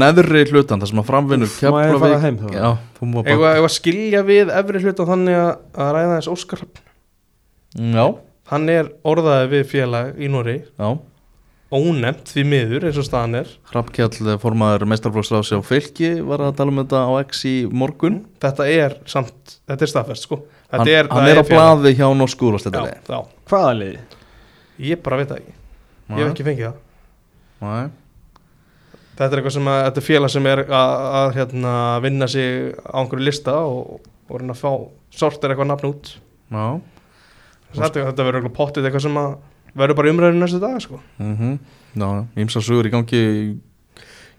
neðri hlutan þar sem að framvinnur
ég fara þá?
Já, þú
Eða
bara
að skilja við efri hluta þannig að, að ræða þess Óskar
Já,
Hann er orðaði við félag í Nóri
já
Ónefnt því miður eins og staðan er.
Hrafnkjall formaður meistarflokksrási á fylki var að tala um þetta á X í morgun.
Þetta er samt, þetta er staðfest sko. Þetta
Hann,
er,
hann
það
er á blaði hjá norsku
Já,
úrvarsleitari
já,
Hvaða liði?
ég bara veit ekki. Ég hef ekki fengið það.
Nei,
Þetta er eitthvað sem að, þetta er félag sem er að, að hérna, vinna sig á einhverju lista og, og reyna að fá sortir eitthvað nafn út.
Já.
Þetta, þetta verður eitthvað pottið eitthvað sem að verður bara umræðinu næstu dag sko.
Mm Já, ímsa sögur í gangi í,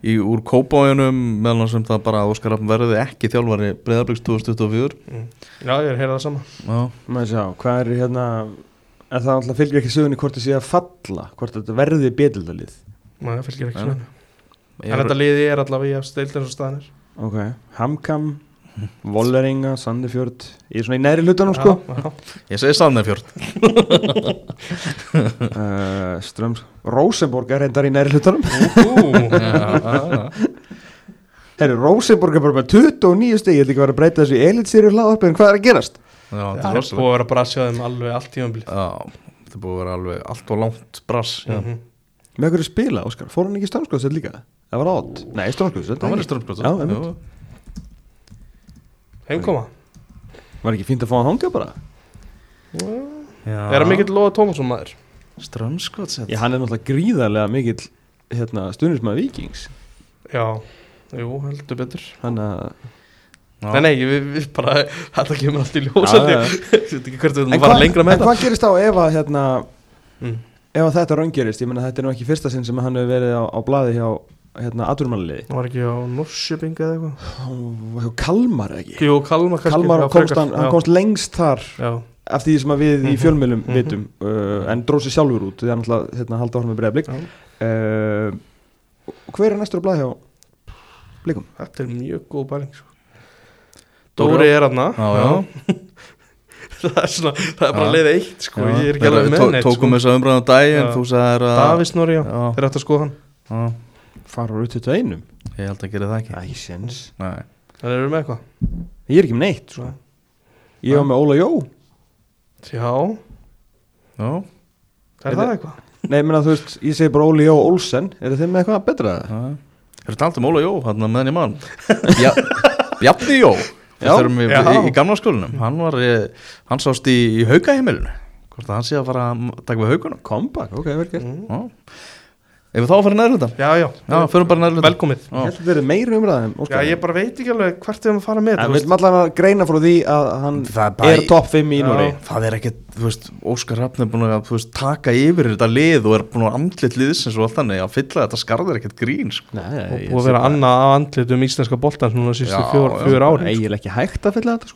í úr kópájunum meðan sem það bara Óskar verði ekki þjálfari breyðabliks 2024
mm. Já, ég er heyrað það sama.
Já,
Maður sjá, hvað er hérna En það alltaf fylgir ekki sögunni hvort það sé að falla Hvort þetta verði betildalið
Maður fylgir ekki
Nei,
svona En þetta liði er allavega í eftir steild eins og staðan er.
Ok, Hamkam Volleringa, Sandefjörd Ég er svona í neðri hlutanum sko.
Já, já.
ég segi Sandefjörn
uh, (laughs) Ströms Rosenborg er reyndar í neðri hlutanum.
Ú,
Herru, Rosenborg er bara með 29 stig. Ég ætla ekki að vera að breyta þessu í elitsýri hlaðarpi En hvað er að gerast?
Já,
Það
þetta
er búið að vera að sjá þeim alveg allt tímabili
Já, þetta er búið að vera alveg allt og langt brass já.
Mhm.
Með hverju spila, Óskar? Fór hann ekki í Strömskóðsett líka? Það var átt Nei, Strömskóðsett
Það var í strömskóta
Já, einmitt.
Heimkoma
Var ekki fínt að fá hann hangja bara?
Er það mikill Lóða Tómasson maður?
Strömskóta
Já, hann er náttúrulega gríðarlega mikill hérna, stuðnismæð vikings
Já, jú, heldur betur
Hann að
Nei, nei, við, við bara, þetta kemur allt í ljós
Já, já. (laughs)
ég. Veit ekki hvert við
En
erum að fara lengra
en
með þetta
hvað gerist þá ef að hérna,
Mm.
ef að þetta raungerist? Ég meina þetta er nú ekki fyrsta sinn sem hann hefur verið á, á blaði hjá hérna, aturmannliði
Það var ekki á Norrköping eða eitthvað?
Hjá Kalmar ekki?
Jú, Kalmar kannski
Kalmar
já,
komst,
frekar,
hann, hann
já,
komst lengst þar
Já,
af því sem að við í
Mhm,
fjölmjölum
mhm.
vitum uh, en dróð sér sjálfur út. Því að hann alltaf hérna, halda áfram með breiða blik.
Já.
uh, hver er næstur á blaði hjá blikum?
þetta er mjög góð bæling sko.
Dóri
er aðna
Já, já. (laughs)
Það er svona, það er bara
Já.
leið eitt sko, ég er ekki alveg með neitt
Tókum
sko.
þess að umræðan daginn
Já.
Þú sagðir að
Davís Nóri, já,
Já,
þeir ættu að skoða hann.
Já,
fara úr 21
ég held að gera það ekki.
Æsens
Nei,
Það eru með eitthvað?
Ég er ekki með neitt sko. ég var með Óla Jó.
Já,
já,
er það eitthvað?
nei, ég meina þú veist, ég segi bara Óli Jó Olsen. Er þið með eitthvað betra?
já Hefur talt um Óla Jó, hann meðan ég mann? Já, Bjarni Jó. Við í, í, í gamla skólinum Hann var, eh, hann sást í, í haukaheimilinu. Hvort að hann sé að fara að taka við haukunum?
Comeback, ok, vel gert.
Mm.
Já Ef við þá að fara neður þetta
Já, já,
Já, förum bara þetta
velkomið.
Ég held að þetta er meiri umræðum
Já, ég bara veit ekki alveg hvert við erum að fara með
En
þetta,
við
þú veist.
viljum allan að greina frá því að hann
Það er
er topp 5 í
Já.
Nóri
Það er ekkert, þú veist, Óskar Rafn er búin að þú veist, taka yfir þetta lið og er búin að andlit liðsins og allt þannig. Að fylla þetta skarð er ekkert grín sko.
Nei,
Og
ég
búið að vera annað á andlit um íslenska boltans núna sístu
Já,
fjór,
já.
fjór ári
eiginlega ekki hægt að fylla þetta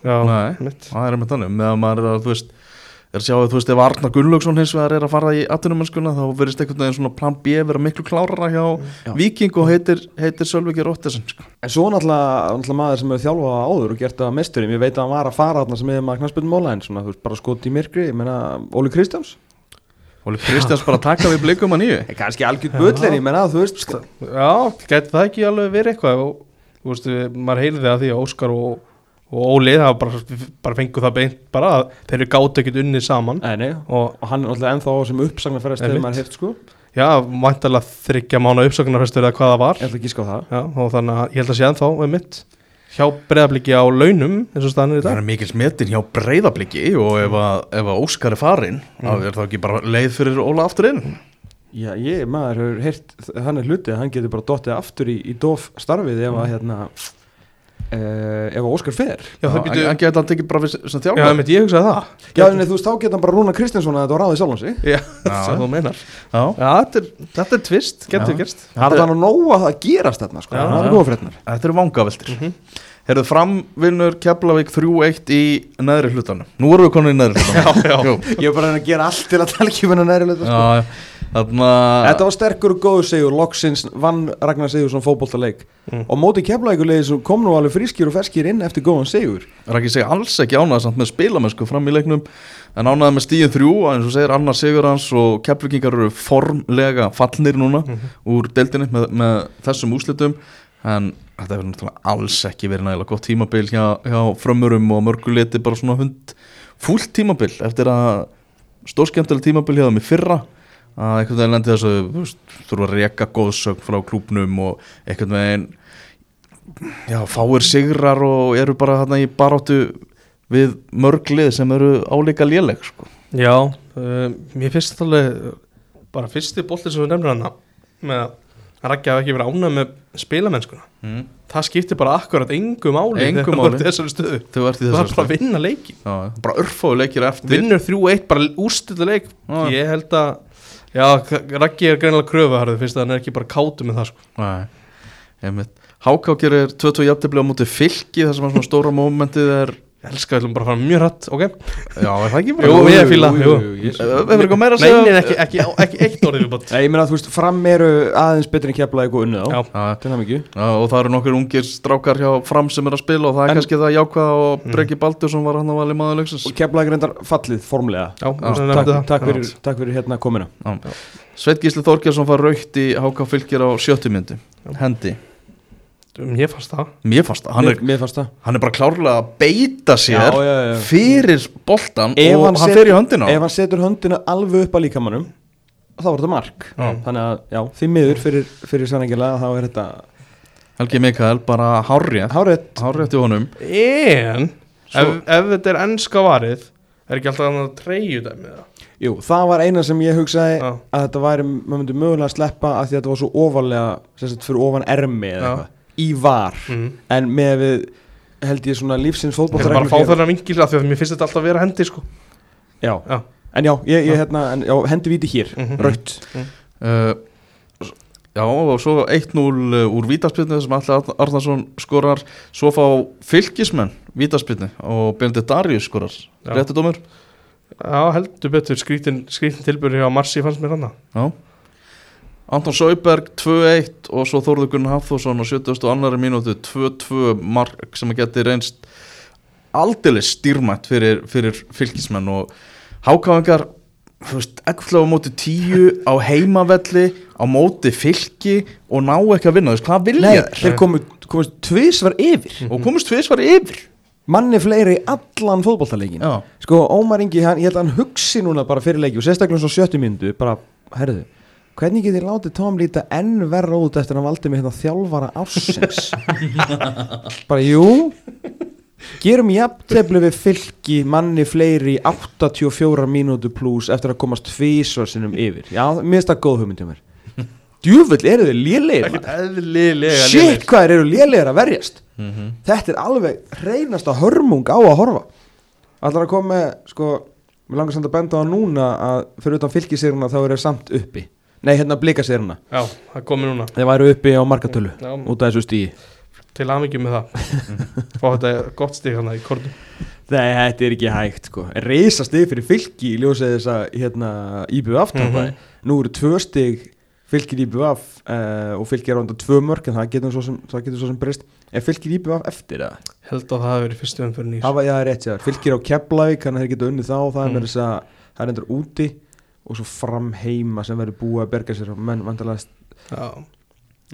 er að, er sjá að, þú veist, ef Arnar Gunnlaugsson hins vegar er að fara í atvinnumennskuna þá verðist einhvern veginn svona plan B vera miklu klárara hjá
Já.
Viking og heitir, heitir Sölviki Róttesen sko.
En svo náttúrulega, maður sem hefur þjálfað áður og gert það að mesturum, ég veit að hann var að fara þarna sem hefur maður knarspiln móla en svona, þú veist, bara skot í myrkri, ég meina, Óli Kristjáns
og Kristjáns bara taka við blikum að nýju (laughs)
er kannski algjörð bullir, ég meina, þú veist.
Já, gæti það ekki alveg verið eitthvað og að að og, og Óli það var bara, bara fengu það beint bara að þeir eru gátt ekkert unnið saman.
Nei, nei,
og
og hann er náttúrulega ennþá á sem uppsagnar ferðast þegar
Einmitt.
maður hefði sko,
já, væntalega þryggja mánu uppsögnarhestur eða hvað það var.
Ég ætla ekki að ská það.
Já, og þannig að ég held að sé ennþá með mitt hjá breyðabliki á launum eins og staðan er í
það
dag
er mikil smetin hjá breyðabliki og ef að, ef að Óskar er farin þá er það ekki bara leið fyrir Óla aftur inn?
Já, ég, maður hefur heyrt, hann er hlutið, hann getur bara dottið aftur í, í dof starfið ef að hérna uh, ef Óskar fer.
Já, það býtu
en geta hann tekið bara við sem
Já,
þjálfar
einmitt, ég hugsaði það.
Já, en þú veist, þá geta hann bara Rúna Kristinsson að þetta var ráðið sjálfan sig.
Já, það þú meinar.
Já,
Já, þetta er, þetta er tvist, getur gerst.
Það er þannig að nóga það að gerast þarna, sko.
Já,
Það er góða fréttnar
þetta eru vangaveltir. Herðu framvinnur Keflavík 3-1 í neðri hlutanum. Nú erum við komin í neðri hlutanum. (laughs)
Já, já.
Jú.
Ég er bara að gera allt til að tala ekki um hennar næri hluta, sko.
Já, já. Þarna
Þetta var sterkur og góður sigur, loksins vann Ragnar Sigursson fótboltaleik.
Mm.
og móti keflavíkulegið sem kom nú alveg frískir og ferskir inn eftir góðan sigur.
Raki segja alls ekki ánægð samt með spilamennsku fram í leiknum en ánægð með stíðin þrjú eins og segir Annar Sigurðans og Keflavíkingar eru formlega fallnir núna úr deildinni með, með þessum úslitum en þetta hefur náttúrulega alls ekki verið nægilega gott tímabil hjá, hjá frömmurum og mörguleiti bara svona hund fúlt tímabil eftir að stórskemmtilega tímabil hjá þeim í fyrra að einhvern veginn lendi þessu þú veist, þurfa að reka góðsögn frá klúbnum og einhvern veginn já, fáir sigrar og eru bara hérna í baráttu við mörglið sem eru álíka léleg sko.
Já, uh, mér finnst alveg bara fyrsti bolti sem við nefnum hana með að Raggi hafi ekki verið ánægð með spilamennskuna
mm.
það skiptir bara akkurat engu máli
Engu
þegar þú
máli.
ert er bara að vinna leiki
Já, bara örfáðu leikir eftir
vinnur 3-1 bara úrstöldu leik
Já.
ég held að já, Raggi er greinilega kröfuharðu fyrst að hann er ekki bara kátu með það sko.
Nei, einmitt Háká gerir 22 jafntefli á móti fylki þar sem að svona stóra mómentið er
ég elska að bara fara mjög hratt ok,
Já, er það ekki bara
Jú, ég fíla, jú.
Hefur eitthvað meira að
nei,
segja?
nei, ekki, ekki, ekki eitt orðið við bótt
Nei, Ég meina að þú veist, fram eru aðeins betri en keflavík og unnið á.
Já.
Já,
Til það mikið
Já, og það eru nokkur ungir strákar hjá fram sem er að spila og það er
En-
kannski það jákvæða og Breki Baldursson var hann að vali maður leiksins.
Og keflavík reyndar fallið formlega.
Já,
Já,
sem
Takk,
það.
takk, fyrir, takk
Mér fannst það.
Mér fannst það. Hann er,
Mér, mér fannst það.
hann er bara klárlega að beita sér
Já, já, já.
fyrir boltan
Ef
og
hann
hann fer í höndina.
Ef hann setur höndina alveg upp að líkamannum þá var þetta mark.
Já.
Þannig að, já, því miður fyrir, fyrir sannengilega þá er þetta
Helgi Mikael bara hárrétt.
Hárið
Hárrétt í honum.
En
Svo-
ef, ef þetta er ennska varið Er ekki alltaf annað treyju dæmi það?
Jú, það var eina sem ég hugsaði að þetta væri, maður myndi mögulega að sleppa að því að þetta var svo ofalega, fyrir ofan ermi eða eitthvað, í var.
Mm.
en með við held ég svona lífsins
Ég er bara að fá þennan vingil af því að mér finnst þetta alltaf að vera hendi sko.
Já,
Já.
en já, ég, ég hérna, en, já, hendi víti hér,
Mhm.
raut
uh, Já og svo 1-0 úr vítaspilni sem Alli Arnarsson skorar. Svo fá fylgismenn vítaspilni og Benedikt Darius skorar. Réttu dómur.
Já, heldur betur skrítin, skrítin tilbyrði hjá Marci fannst mér hann
Já Anton Sauberg 2-1 og svo Þórður Gunnar Hafþórsson á 70. annari mínútu 2-2 mark sem að geti reynst aldeilis stýrmætt fyrir, fyrir fylgismenn og hákáðingar ekkert á móti tíu á heimavelli á móti fylki og ná ekki að vinna, veist, hvað vilja
Nei,
þeir?
komu, komist tvisvar yfir
og komist tvisvar yfir
manni fleiri í allan fótballtaleikin
Já,
sko Ómar Ingi, hann, ég held að hann hugsi núna bara fyrir leiki og sérstaklega svo sjöttu myndu bara, herðu, hvernig getið látið Tom líta enn verra út eftir að hann valdi mig hérna þjálfara ársins? (laughs) Bara, jú. Gerum jafntefli við fylki manni fleiri í 84 mínútu pluss eftir að komast tvísvar sinnum yfir, já, mér finnst það góð hugmynd hjá mér. Djúfull eru þið
eðlilega
shit hvað eru lélegir að verjast? Þetta er alveg hreinasta hörmung á að horfa. Allar að koma með sko, mér langar samt að benda á núna að fyrir utan fylgisýruna þá eru þeir samt uppi nei hérna blikasýruna
Já, það komið núna.
Þeir væru uppi á markatölu
Já,
út af þessu stíi
til aðmyggjum með það. (laughs) Fá þetta gott stík hann í kornu
Nei, þetta er ekki hægt sko. Reisa stig fyrir fylki í ljósið þess að hérna, IBF tapaði. Nú eru tvö stig fylkir IBF uh, og fylkir er á undan tvö mörg en það getur svo sem, það getur svo sem breyst. Er fylkir IBF eftir það?
Held að það hafi verið fyrstu umfyrir nýs.
Það var, já, það er rétt, já, fylgir á Keflavík þannig að þeir geta unnið þá, það er
Mm.
með þess að það er endur úti og svo fram heima sem verður búið að berga sér menn vandalega,
Já,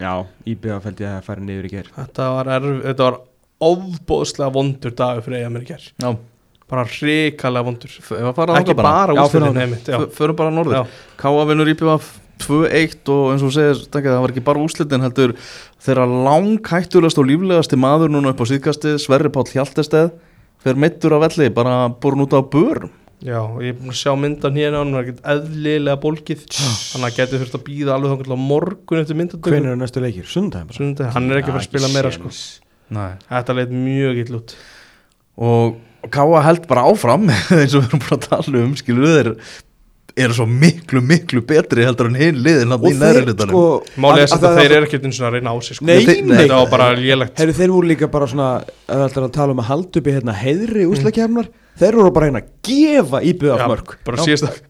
já, IBF held ég að færa niður í ger
þetta var, erf, þetta var ofbóðslega vondur dagur fyrir eiga mér í ger
já,
Bara hrikalega vondur.
Ef að fara
Ekki bara?
Já, fyrir
bara norður.
Já,
Káa vinnur IPVF 2-1 og eins og segir, það var ekki bara úslitin heldur þeirra langhættulegast og líflegasti maður núna upp á síðkastið Sverri Páll Hjaltesteð fyrir meittur af velli, bara borun út á börum
já, og ég er búin að sjá myndan hérna hann var ekkert eðlilega bólkið Þannig að geti þurft að býða alveg þannig á morgun eftir myndatökum
Hvenær er næstu leikir? Sundheim bara?
Sunnudegi, hann er ekki að fara að spila meira sko
Nei.
Þetta leit mjög ill út
og Káa held bara áfram (laughs) eins og við erum bara að tala um skilur þeir eru svo miklu miklu betri heldur en hinn liðin hann í næri hlutanum
sko,
Málið er
að-
að
að-
þeir eru ekkert eins og að reyna á sig sko.
Nei,
Þetta-
nei.
Þetta var bara lélegt
Herru, þeir voru líka bara svona ætlar að tala um að í hérna heiðri úslakefnar þeir voru bara hérna að gefa íbjöð af
Já,
mörg
bara síðast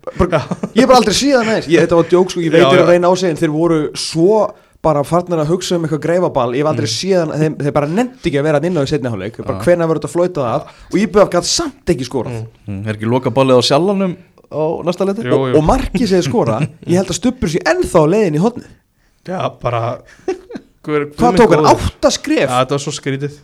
ég er bara aldrei síðan aðeins ég, þetta var djók sko, ég veit
Já,
þér
já.
að reyna á sig en þeir voru svo bara farnir að hugsa um eitthvað greifaball ég hef aldrei
Mm.
síðan, þeir, þeir bara nefndi ekki að vera inn á í setni hálfleik, bara
Já.
hvenær verður þetta flautað af? Og íbjöð af gætt samt ekki skorað.
Mm.
Mm, er ekki loka ballið á sjallanum á næsta leti
Jú, jú.
og markið segir skora (laughs) ég held að stuppur sér ennþá á leiðin í hotni
Já, bara (laughs)
hvað tók hann? Átta skref?
Já, þetta var svo skrítið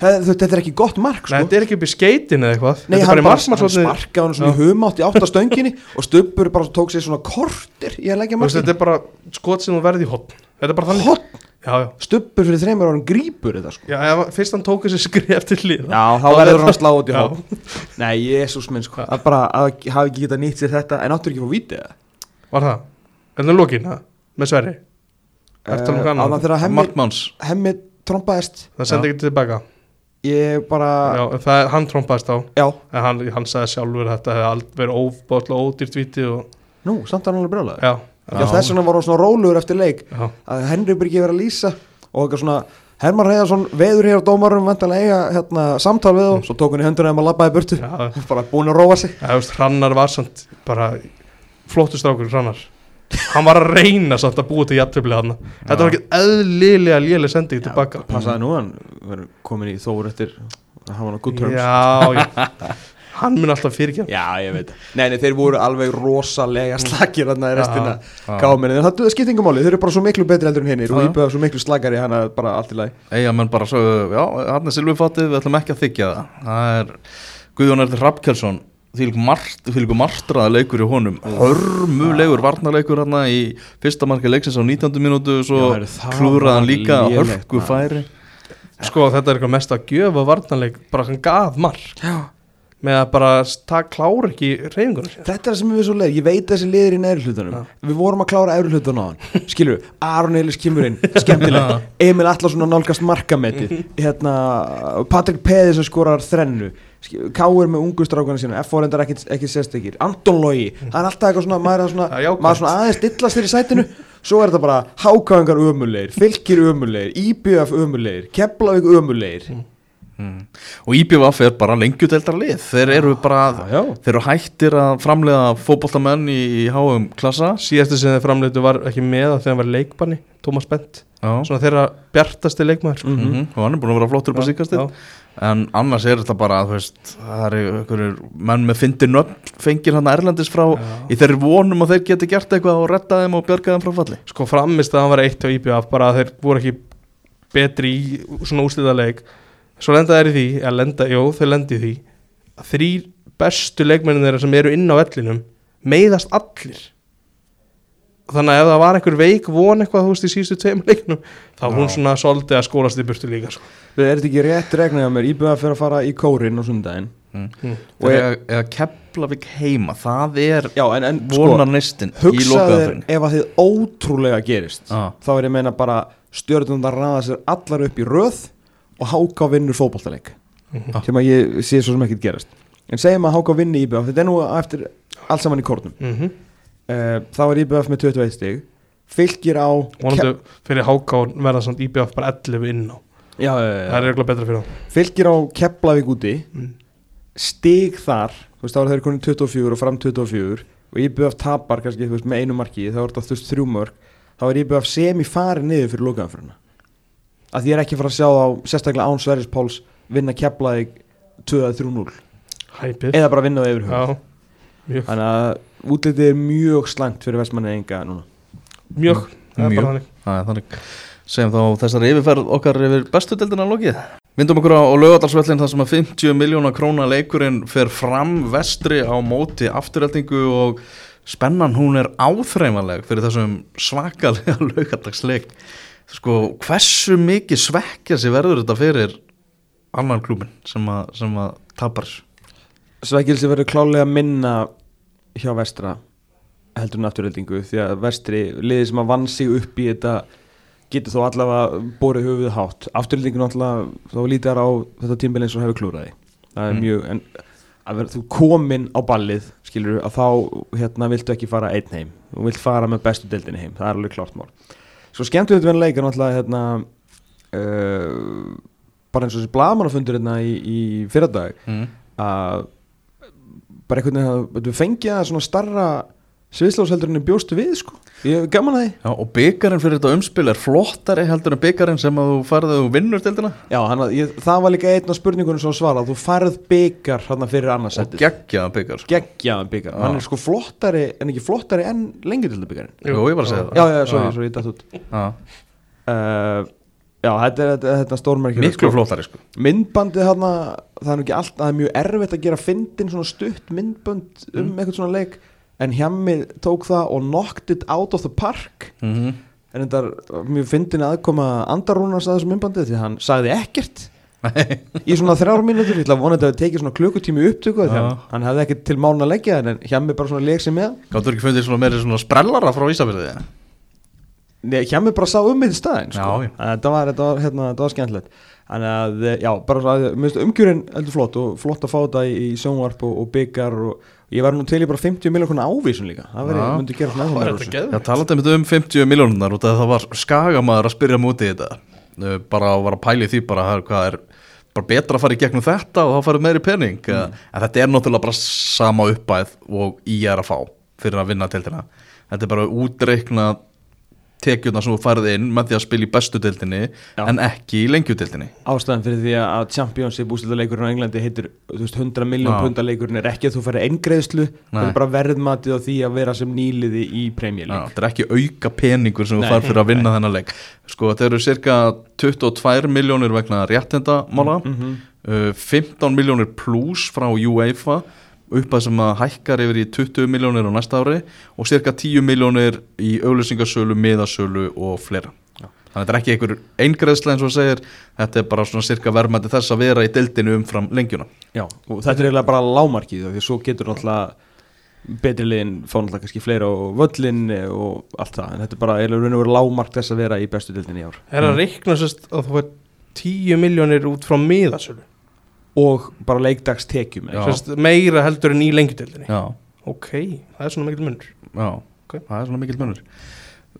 Þetta þetta er ekki gott mark sko.
Nei, þetta er ekki upp í skeitin eða eitthvað.
Nei,
er
hann,
bara í
bara, hann
markmannsvotni
sparkaði hann svona í humátt í átta stönginni og stuppur bara tók sér svona kortir í að leggja markið
Þetta er bara skot sem þú verði í hotn Þetta er bara þannig.
Hotn?
Já, já.
Stuppur fyrir þreymur árum grípur þetta sko.
Já, ef, fyrst hann tók þessi skrif til lið
Já, þá verður hann að slá út í hóp Nei, jésús minn sko. Að bara að hafa ekki getað nýtt sér þetta en áttur ekki að fá vítið það
Var það? Er það? Lókin, það?
Ég bara,
Já, það er, hann trompaðist á
já,
En hann, hann sagði sjálfur að þetta hefði aldrei verið óbáðlega ódýrt víti og
nú, samt að hann
Já,
Já, þess vegna var hann svona rólegur eftir leik
já,
að Henry Birgi verið að lýsa og eitthvað svona Herman Reyðarsson veður hér á dómarum vantanlega eiga hérna, samtal við þá. Svo tók hann í höndunum að labbaði burtu.
Já.
Bara búin að róa sig.
Já, þú veist, Hrannar var samt bara flottu strákur Hrannar Hann var að reyna samt að búa til jættöflið hann Þetta var ekki eðlilega léleg sending tilbaka
passaði nú hann verður komin í þóur eftir að hafa hann á good terms.
Já, já. (laughs) Hann mun alltaf fyrirkjæm
Já, ég veit. Nei, nei, þeir voru alveg rosalega slakir þarna í restina. Káminni, það skipt engum máli, þeir eru bara svo miklu betri heldur en hinnir og íbjöða svo miklu slakari hann að bara allt í lagi.
Eyja menn bara svo, já, hann er silvifattið, við ætlum ekki að þykja það. Það er Guðjón Erður Rappkjelsson því líku martraða leikur í honum hörmulegur varnarleikur hann í fyrsta marka leiksins á 19. mínútu svo
Já, heyrðu, það
klúraði hann
var
líka hörku færi
Sko, þetta er eitthvað mest að gjöfa varnarleik Bara hann gaf mark
Já.
Með að bara það klára ekki reyfingunum sér
Þetta er það sem við svo leið, ég veit þessi liður í neðri hlutunum. Við vorum að klára efri hlutunum á hann. Skilur, Aron Eilis kemur inn, (laughs) skemmtilega Emil Allarsson að nálgast markametið. Hérna, Patrik Peði sem skorar þrennu. Káur með ungu strákana sína F.O. reyndar ekki, ekki sérstekir Anton Logi, það er alltaf eitthvað svona maður er svona,
jákvætt.
maður er svona aðeins stillast þér í sætinu. Svo er þetta bara hákáðingar ömulegir Fylkir ömulegir, IBF ömulegir Keflavík ömulegir
mm. Og IBVF er bara lengjudeldar lið þeir eru bara,
Já, já.
þeir eru hættir að framlega fótboltamenn í, í háum klassa
Síðastu sem þeir framleitu var ekki með að hann var leikbanni Tómas Bent
já.
Svona þeirra bjartasti leikmaður sko.
Mm og hann er búin að vera flottur upp á
já.
en annars er þetta bara veist, það eru menn með fyndi nöfn fengir hann erlendis frá
Já.
í þeirri vonum að þeir geti gert eitthvað og retta þeim og bjarga þeim frá falli
Sko framist að hann var eitt á IBF Bara að þeir voru ekki betri í svona úslita leik Svo lenda þeir í því Eða lenda, jú, þeir lenda í því að Þrýr bestu leikmennin þeirra sem eru inn á vellinum Meiðast allir Þannig að ef það var einhver veik von eitthvað, þú veist, í síðustu tveim leiknum þá hún svona soldi að skólast í burtu líka sko.
Við erum þetta ekki rétt regnið að mér IBF fyrir að fara í kórin á sundaginn
mm.
Mm.
Og
og eða, eða Keflavík heima það er
Já, en, en
vonar neistin í lokaðurinn
ef að þið ótrúlega gerist
Já.
þá er ég meina bara stjórnum að ræða sér allar upp í röð og háka vinnur fótballtaleik
Mhm.
sem að ég sé svo sem ekkert gerast. En segjum að háka vinni IBF þetta er nú eftir allt saman í kórnum.
Mm -hmm.
uh, þá er IBF með 21 stig. Fylgir á
Vonandi fyrir HK verða samt IBF bara 11 inn á.
Já, já,
Það
já,
er eitthvað betra fyrir þá.
Fylgir á Keflavík úti.
Mm.
stig þar þú veist þá er þeir konið 24 og fram 24 og IBF tapar kannski veist, með einu marki þá er þetta veist þrjú mörg þá er IBF semi farið niður fyrir lokaðanfyrirna að því ég er ekki fara að sjá á sérstaklega án Sverris Páls vinna Keflavík 2-3-0
Hæpið.
Eða bara vinna það yfir
mjög,
þannig að útlitið er mjög slangt fyrir vestmanni enga núna.
Mjög, það er
Mjög.
bara þannig.
Það er þannig. Segjum þá þessari yfirferð okkar yfir bestu deildina lokið. Vindum okkur á, lögadalsvöllin þar sem að 50 miljóna króna leikurinn fer fram vestri á móti afturhaldingu og spennan hún er áþreifanleg fyrir þessum svakalega (laughs) lögadagsleik sko hversu mikið svekkja sér verður þetta fyrir annan klúbin sem að, sem að tapar?
Svækilsi verður klálega minna hjá vestra heldur en afturöldingu því að vestri liðið sem að vann sig upp í þetta getur þó allavega borið höfuð hátt. Afturlíkingu náttúrulega þá lítar á þetta tímbil eins og hefur klúraði það er
Mm.
mjög en að vera þú komin á ballið skilur að þá hérna viltu ekki fara einn heim. Þú vilt fara með bestu deildinni heim. Það er alveg klart mál svo skemmtu þetta verið leik er náttúrulega hérna uh, bara eins og þessi blagamannafundur hérna í, í fyrradag
mm.
að bara einhvern veginn að að svona starra sviðslósheldur en bjóstu við sko ég hef gaman að því.
Já, og byggarinn fyrir þetta umspil er flottari heldur en byggarinn sem að þú farið og vinnur deildina.
Já, hann, ég, það var líka einn af spurningunum sem svarað þú færð byggar hann fyrir
og
annarsættið
geggjaðan byggar sko.
geggjaðan byggar, hann er sko flottari en ekki flottari en lengjutildabyggarinn
Jú, ég var að segja það.
Já, já,
Já.
sorry, ég dætt út. Uh, Já, þetta er þetta, þetta stórmerkir
Miklu flottari sko.
Myndbandið hann, er það er mjög erfitt að gera fyndin svona stutt myndband um
Mm.
eitthvað svona leik en hjammi tók það og knocked it out of the park
mm -hmm.
en þetta mjög fyndin aðkoma Andarúnars að þessu myndbandið því að hann sagði ekkert (laughs) í svona þrjár mínútur, ég ætla að vona að þetta tekið svona klukkutími í upptöku
Já.
að hann hefði ekkert til mánu að leggja en hjammi bara svona leik sig með
Gáttur ekki fundið svona meiri svona sprellara frá Ísafjörði
Nei, hjá mig bara sá um mitt staðin sko. Þannig að þetta var, þetta var, hérna, þetta var skemmtilegt Þannig að, já, bara að umgjörinn heldur flott og flott að fá þetta í, í sjónvarp og, og byggar og ég var nú til í bara 50 miljón konar ávísun líka Það veri,
Já.
myndi gera svona
Það er
meira úr
þetta
þessu.
Já,
geðvegt
talandi um þetta um 50 miljónunar út af að það var skagamaður að spyrja mútið þetta bara að var að pæli því bara hvað er bara betra að fara í gegnum þetta og þá farið meiri pening mm. en þetta er náttúrulega bara sama uppæð og í er að fá fyrir að vinna deildina þetta er bara útreikna tekjurna sem þú farið inn með því að spila í bestu deildinni
Já.
en ekki í lengjudeildinni
Ástæðan fyrir því að Championship úsliðarleikurinn á Englandi heitir þú veist, 100 miljón
Já.
pundaleikurinn er ekki að þú færi eingreðslu það
Nei.
er bara verðmatið á því að vera sem nýliði í League
þetta er ekki auka peningur sem þú
Nei.
far fyrir að vinna þennan leik sko þetta eru cirka 22 miljónir vegna réttendamála
Mhm.
uh, 15 miljónir pluss frá UEFA upp að sem að hækkar yfir í 20 miljónir á næsta ári og cirka 10 miljónir í auðlýsingasölu, miðasölu og fleira. Þannig að þetta er ekki einhver eingreðsla eins og það segir þetta er bara svona cirka verðmætti þess að vera í deildinu umfram lengjuna.
Já, og þetta er eiginlega bara lámarkið því að svo getur náttúrulega betri liðin fá náttúrulega kannski fleira á völlin og allt það, en þetta er bara eiginlega raun og veru lámark þess að vera í bestu dildinni í ár.
Er að reikna sérst að þú fær 10 miljónir út frá miðasölu
og bara leikdagstekjum
meira heldur en í lengjutildinni
Já,
Ok, það er svona mikil munur.
Já,
Ok.
það er svona mikill munur.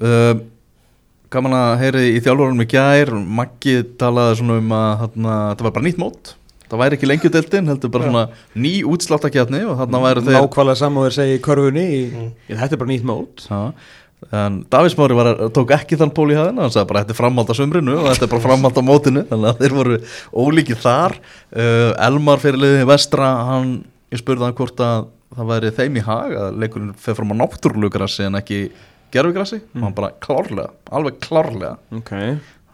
Uh, Gaman að heyri í þjálfurunum í gær Maggi talaði svona um að þarna, þetta var bara nýtt mót. Það væri ekki lengjudeldin, heldur bara
Já.
svona ný útsláttakjarni og þarna væri þeir
Nákvæmlega saman og þeir segja í körfunni í,
Mm.
þetta er bara nýtt mót.
Já, en Davís Mári var, tók ekki þann pól í hæðina, hann sagði bara þetta er framhald á sumrinu og þetta er bara framhald á mótinu. Þannig að þeir voru ólíkið þar. Uh, Elmar fyrir liðið vestra hann, ég spurði hann hvort að það væri þeim í hag að leikurinn fer fram á náttúrulegrassi en ekki gerfugrassi og hann bara klárlega, alveg klárlega.
Ok,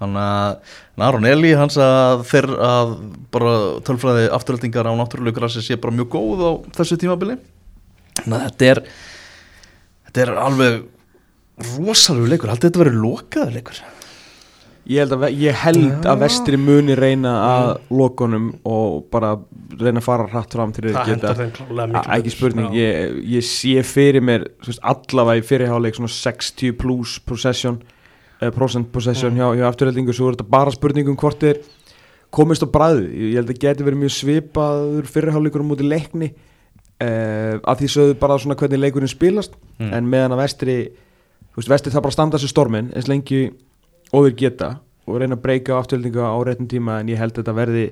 þannig að Aron Eli hans að þeir að bara tölfræði afturhaldingar á náttúrulegrassi sé bara mjög góð á þessu tímabili. Þannig að þetta er þetta er alveg rosalegu leikur, haldið þetta verið lokaður leikur?
Ég held að, ég held að vestri muni reyna að lokunum og bara reyna að fara hratt fram til
Það
þeir geta ekki spurning, ég, ég sé fyrir mér þú veist, allavega í fyrirháleik svona 60 plus possession uh, procent possession hjá, hjá afturheldingu svo er þetta bara spurning um hvort þeir komist á bræði, ég held að geti verið mjög svipaður fyrirháleikur á móti leikni uh, að því sögðu bara svona hvernig leikurinn spilast
Mm.
en meðan að vestri þú veist, vestri það bara standa sér stormin eins lengi þeir geta og reyna að breyka afturheldingu á réttum tíma en ég held þetta verði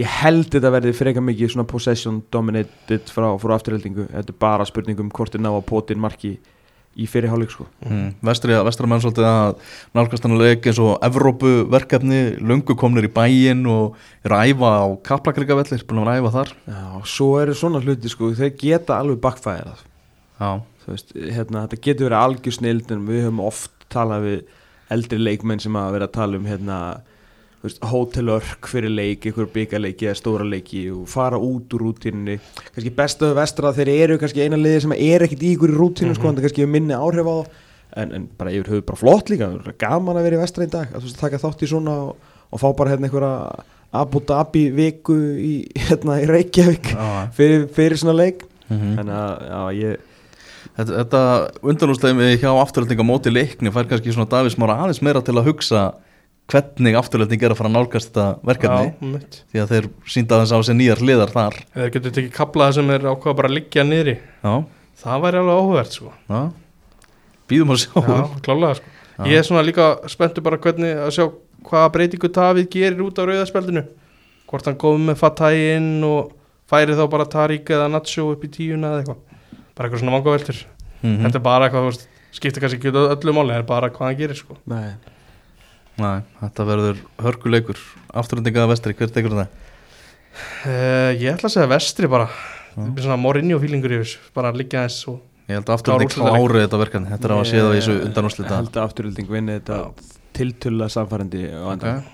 ég held þetta verði frekar mikið svona possession dominated frá, frá afturheldingu þetta er bara spurningum hvort er ná að potin marki í fyrirháleik sko.
Mm. vestri, vestra menn svolítið að nálgast hann að leik eins og Evrópu verkefni löngu komnir í bæinn og eru að æfa á kaplakrigavellir, búin að vera að æfa þar.
Já, svo eru svona hluti sko. Þeir geta alveg backfæðið
já,
veist, hérna, þetta getur verið algjör snild en við höfum oft talað við eldri leikmenn sem að vera að tala um hérna, hótelörk fyrir leik, einhver byggarleiki eða stóra leiki og fara út úr rútínunni. Kannski bestu vestra þeir eru kannski eina liði sem er ekkit í ykkur rútínu sko, en það kannski hefur minni áhrif á en, en bara yfir höfu bara flott líka er gaman að vera í vestra í dag að þú veist, taka þátt í svona og, og fá bara hérna einhverja Abu Dhabi viku í, hérna, í Reykjavík fyrir, fyrir svona leik.
Mm
þannig að já, ég
þetta, þetta undanúslegmi hjá afturhaldning á móti leikni fær kannski svona Davís Mára aðeins meira til að hugsa hvernig afturhaldning er að fara að nálgast þetta verkefni.
Já,
því að þeir sínda þess á sig nýjar hliðar þar.
Þeir getur tekið kaplaða sem er ákvað bara að liggja niðri.
Já,
Það væri alveg áhugavert sko.
Já. Býðum að sjá.
Já, klálega sko. Ég er svona líka spenntu bara hvernig að sjá hvaða breytingu Davíð gerir út á rauðaspjaldinu Hvort hann komið með Fatæi inn og færi þá bara Tarík eða Nacho upp í tíuna eða eitthvað Bara eitthvað svona vangaveltur.
Mhm.
Þetta er bara eitthvað, þú veist, skiptir kannski ekki öllu máli, það er bara hvað hann gerir sko.
Nei,
Nei, þetta verður hörkuleikur. Afturhaldinga að vestri, hver tekur það?
uh, Ég ætla að segja vestri bara. Það er svona Mourinho fílingur yfir þessu, bara liggja eins og
Ég held að
úrslitaleik.
klári þetta verkefni. Þetta er að séð á þessu undanúslita
Held að afturölding vinni þetta tiltölulega samfærandi á endan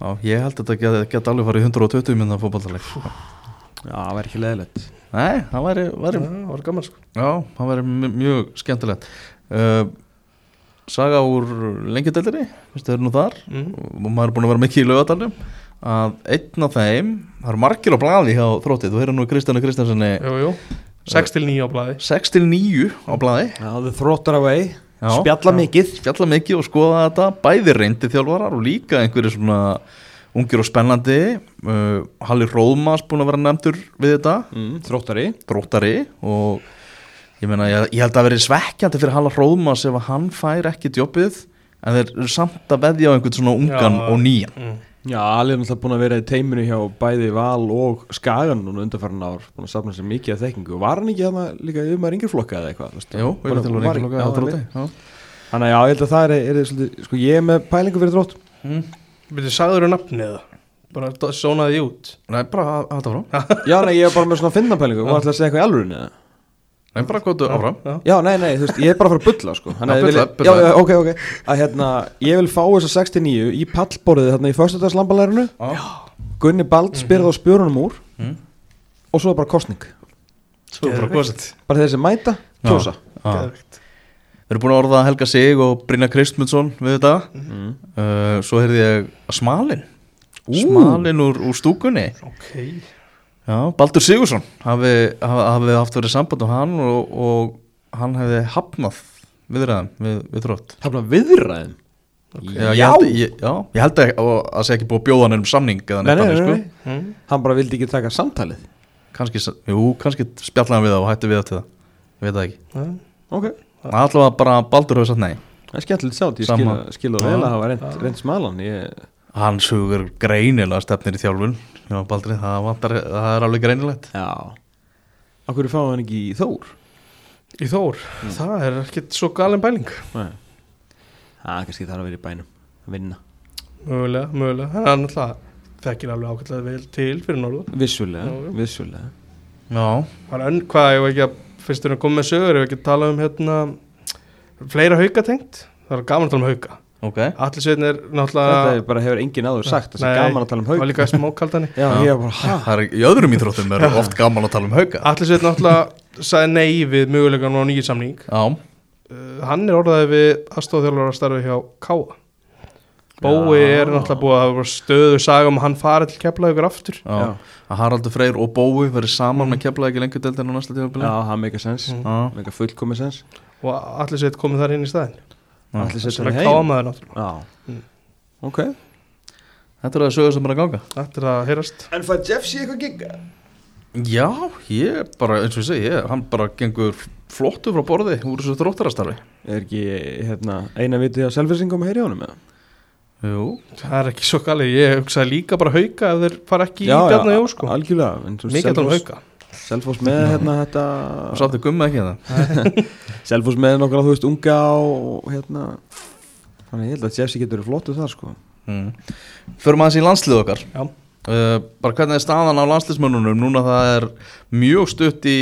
Já, ég held að þetta geti, geti alveg farið í 120 minna fótballtaleg
Já, það væri ekki leðilegt
Nei, það væri, væri
Já, það var gaman sko.
Já, það væri mj- mjög skemmtilegt. Uh, Saga úr lengjadeldinni Vistu þeir nú þar.
Mm.
og maður er búin að vera mikið í lögadalum að einn af þeim það eru margir á blaði hjá þróttið þú heyrðu nú Kristjánu Kristjánssoni
Jú, jú, 6 til 9 á blaði.
6 til 9 á blaði.
Já, þau þróttar away
Já.
Spjalla
Já.
mikið.
Spjalla mikið og skoða þetta. Bæði reyndi þjálfarar og líka einhverju svona ungir og spennandi uh, Halli Róðmas búin að vera nefndur við þetta
mm, Þróttari
dróttari og ég meina ég, ég held að veri svekkjandi fyrir Halla Hróðmas ef að hann fær ekki djópið en þeir eru samt að veðja á einhvern svona ungan
Já.
og nýjan
mm.
Já, alveg er náttúrulega búin að vera í teiminu hjá bæði Val og Skagan núna undarfærin ár búin að safna sér mikið að þekkingu Var hann ekki þarna líka um að ringirflokka eða eitthvað?
Jú, við erum til að
var- var-
já.
Þannig að já, ég held að það er, er, er svolítið, sko ég er með pælingu fyrir drótt
Mm.
Byrju, sagður þú nafnið það? Bara sónaði því út.
Nei, bara að þetta frá
Já, nei, ég er bara með svona finna pælingu og ætla að segja eitthvað í alvörinni eða?
Nei, bara góðu áfram.
Já,
Já, nei, nei, þú veist, ég er bara að fara að bulla, sko. Þannig að
Já,
ég vil-. Já, ok, ok. Að hérna, ég vil fá þessa 69 í pallborðið þarna í föstudagslambalærinu
Já.
Gunni Bald spyrði á spjörunum úr.
Mm.
og svo er bara kostning
Svo er bara góðsett
Bara þeir sem mæta, kjósa
Við erum búin að orða Helga Sig og Brynja Kristmundsson við þetta.
Mm.
uh, Svo heyrði ég að Smalin.
Ú.
Smalin úr, úr stúkunni.
Ok.
Já, Baldur Sigursson hafi, hafi, haft verið samband um hann og, og hann hefði hafnað viðræðum við, við þrótt.
Hafna viðræðin
Já, ég held, ég, já, ég held að að það sé ekki búið að bjóða hann um samning eða
Nei, nei, nei,
sko.
mm.
Hann bara vildi ekki taka samtalið.
Kannski, s- jú, kannski spjalla hann við það og hætti við það til það. Ég veit það ekki.
Ja.
Ok,
Allavega bara Baldur hefur sagt nei.
Það er skemmtilegt sátt Ég skil, skil og vel að hafa reynd, reynd smalan ég,
Hans hugur greinilega stefnir í þjálfun Já, Baldri, það, vantar, það er alveg greinilegt.
Já. Akkur fáið hann ekki í Þór?
Í Þór, það er ekkert svo galin bæling
Nei. Það er kannski þarf að vera í bænum að vinna.
Mögulega, mögulega. Það er náttúrulega þekkir alveg ákveðlega vel til fyrir norðu
Vissulega, vissulega.
Já,
er enn, hvað, ég var ekki að fyrst er að koma með sögur, ég var ekki að tala um hérna fleira hauka tengt? Það er gaman að tala um hauka.
Ok.
Allir sveitn er
Þetta
náttúrulega
er bara hefur engin áður sagt Það er gaman að tala um haug
var líka smákaldani
Já, ég bara, hæ?
Það er í öðrum íþróttum er oft gaman að tala um hauka.
Allir sveitn náttúrulega sagði nei við mögulegan á nýjum samning.
Já,
uh, Hann er orðaði við aðstofþjálfur að starfi hjá Káa Bói
Já.
er náttúrulega búið að stöðu saga um að hann farið til keflaðugur aftur.
Já.
Já.
Að Haraldur Freyr og Bói verið saman með keflaði ekki lengur deildin á næsta tímabili.
Já, það meika sens
Mm.
Meika fullkomi sens
og allir sveit komið þar inn í staðin
Allir
sem
hann heim
kámaður náttúrulega.
Já.
Mm.
Ok.
Þetta er að sögur sem er að ganga.
Þetta er að heyrast.
En fæði Jeff sé eitthvað gigga?
Já, ég bara, eins og ég segi, ég, hann bara gengur flottu frá borði úr þessu þróttarastarfi.
Er ekki hérna, eina vitið á selfisingum að heyri honum eða?
Jú,
Það er ekki svo galið, ég hugsaði líka bara hauka ef þeir fara ekki í Bjarnar Jó sko.
algjörlega. En þú veist,
Mikið að tala um hauka.
Selfoss með hérna þetta
og sáttu gumma ekki það (laughs)
Selfoss með nokkra þú veist unga og hérna. Þannig ég held að Jeffsy getur verið flottu þar sko.
Mm. Förum aðeins í landslið okkar.
Já.
uh, Bara hvernig er staðan á landsliðsmönnunum? Núna það er mjög stutt í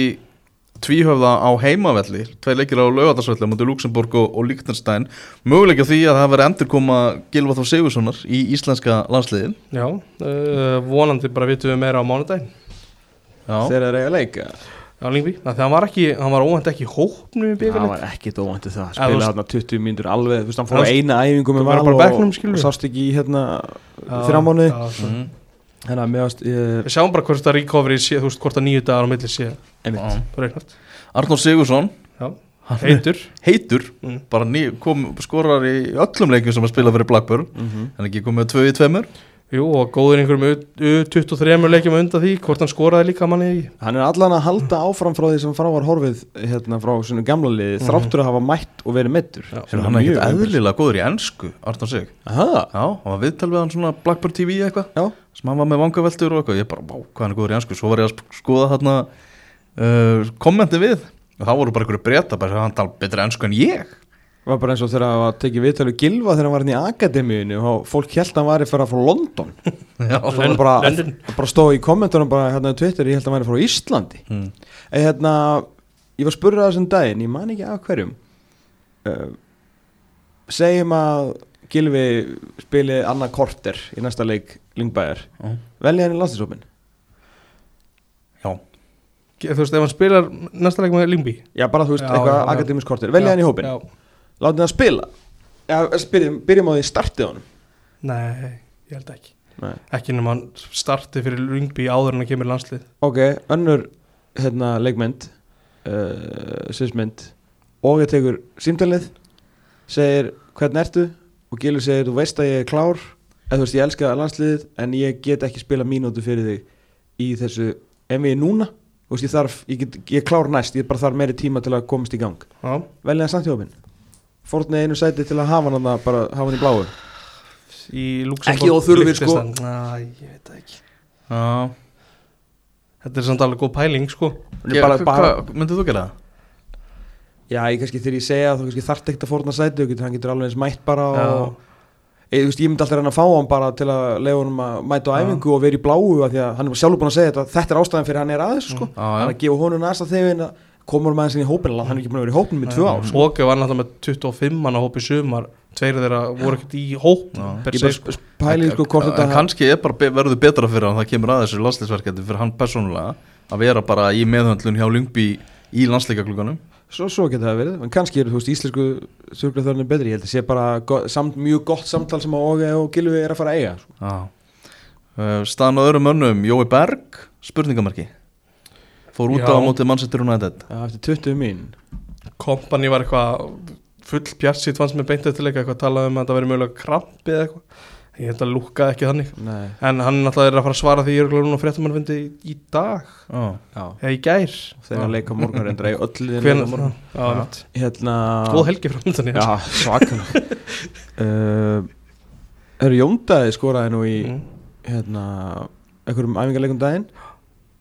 tvíhöfða á heimavelli Tvei leikir á lögatarsvelli mútið Luxemburg og, og Liechtenstein. Möguleika því að það veri endur koma Gilva Þór Sigurssonar í íslenska landsliðin
Já, uh, vonandi bara vitum við meira á mánudaginn.
Já,
Þeir eru eiga leika
á Lingby, þannig að hann var ekki, hann var óvænt ekki í hópnum í
Það
byggarleik
var ekkit óvæntið það.
Ja, þú
Spila
veist-
hérna 20 mínútur alveg Þú veist hann fór
veist,
eina æfingu með val
á
og, og sást ekki í hérna þrjá mánuði.
mm.
Þannig að ég,
Við sjáum bara hvort að recovery sé, þú veist, hvort að nýju dagar á milli sé.
Einmitt.
Arnór Sigursson
Já.
Hann er
heitur.
heitur.
Mm.
bara ný, kom, skorar í öllum leikjum sem að spila fyrir Blackburn.
Mhm.
en ekki komið tvö í tveimur
Jú, og góður einhverjum U- U23 leikjum undan því hvort hann skoraði líka manni í
Hann er allan að halda áfram frá því sem frá var horfið hérna frá svona gamla liði
Mhm.
þráttur að hafa mætt og verið.
Sem hann er ekkert eðlilega góður í ennsku Arnur Sig.
Aha,
Já, hann var viðtal við hann svona Blackburn TV eitthvað
já,
sem hann var með vangaveltur og eitthvað. Ég bara, hvað hann er góður í ennsku svo var ég að skoða þarna uh, kommenti við og það voru bara einhverju breyta bara hann tala betur ennsku en ég
var bara eins og þegar hann var tekið viðtölu Gilva þegar hann var hérna í akademíinu og fólk held að hann væri fyrir frá London. (laughs)
Já,
og það var bara, bara stóð í kommentunum bara hérna á Twitter, ég held að hann væri frá Íslandi.
Mm.
Ei, hérna, ég var að þessum daginn, ég man ekki af hverjum uh, segjum að Gilvi spili annað korter í næsta leik Lyngbæjar,
Já.
velja hann í landslýsópin
Já,
Þú veist, ef hann spilar næsta leik með Lingby
já bara þú veist,
Já,
eitthvað akademisk korter, velja hann í hópin
Já.
Látið hann spila? Já, byrjum, byrjum á því startið honum.
Nei, ég held ekki.
Nei.
Ekki nema hann starti fyrir Lingby áður en hann kemur landslið.
Ok, önnur hérna, leikmynd uh, sviðsmynd. Og ég tekur símtalið segir hvernig ertu? Og Gilvi segir þú veist að ég er klár. Eða þú veist ég elska landsliðið en ég get ekki spila mínútu fyrir þig í þessu ég er núna. Þú veist ég þarf, ég, get, ég er klár næst ég bara þarf meiri tíma til að komast í gang.
Já,
velja hann samt fórnið einu sæti til að hafa hann þarna, bara hafa hann í bláu
í Luxemburg
Ekki óþurfir, sko.
Næ, ég veit það ekki
já.
Þetta er samt alveg góð pæling, sko
myndið þú gera það?
já, ég kannski þegar ég segja þú kannski þarft ekkert að fórna sæti hann getur alveg eins mætt bara
Já.
og Ég, veist, ég myndi alltaf reyna að fá hann bara til að leiða honum að mæta á
Já.
æfingu og vera í bláu af því að hann er sjálfur búin að segja þetta þetta er ástæðan fyrir hann er aðeins sko.
Já,
hann er
já.
að gefa honum næsta þegar að komur maður sinni í hópin hann er ekki búin að vera í hópin með tvö ár sko.
Óge var náttúrulega með 25 manna hóp í sumar Tveir þeirra voru ekkert í hóp
Já.
per
ég
se,
bara
sko.
sko hvort
En
þetta
kannski er verður betra fyrir hann það kemur að þessu landsleisverkefni fyrir hann persónulega að vera bara í meðhöndlun hjá Lungby í landsleikaklunganum
svo, svo getur það verið, en kannski er þú veist íslensku surglaþörnum betri, ég held að sé bara go samt, mjög gott samtal sem að Óge og Gilvi er að fara að eiga sko.
uh, staðan á öðrum mönnum Jói Berg, spurningamarki fór út
Já.
á móti Manchester United
Já, eftir 20 mín
Kompany var eitthvað full bjartsitt fannst með beintið til eitthvað talað um að það veri mögulega krampi eða eitthvað ég held að lúkkaði ekki þannig
Nei,
en hann náttúrulega er að fara að svara því ég er glæður núna fréttum í, í dag
Já.
já,
eða í gær
þegar leika morgun reyndra í öll liðin
Hven,
leika á morgun.
já,
Já.
mitt.
hérna
góð helgi frá myndan
Já, svakalega (laughs) uh, Hörru Jóndaði skoraði nú í
mm.
hérna einhverjum æfingarleikum daginn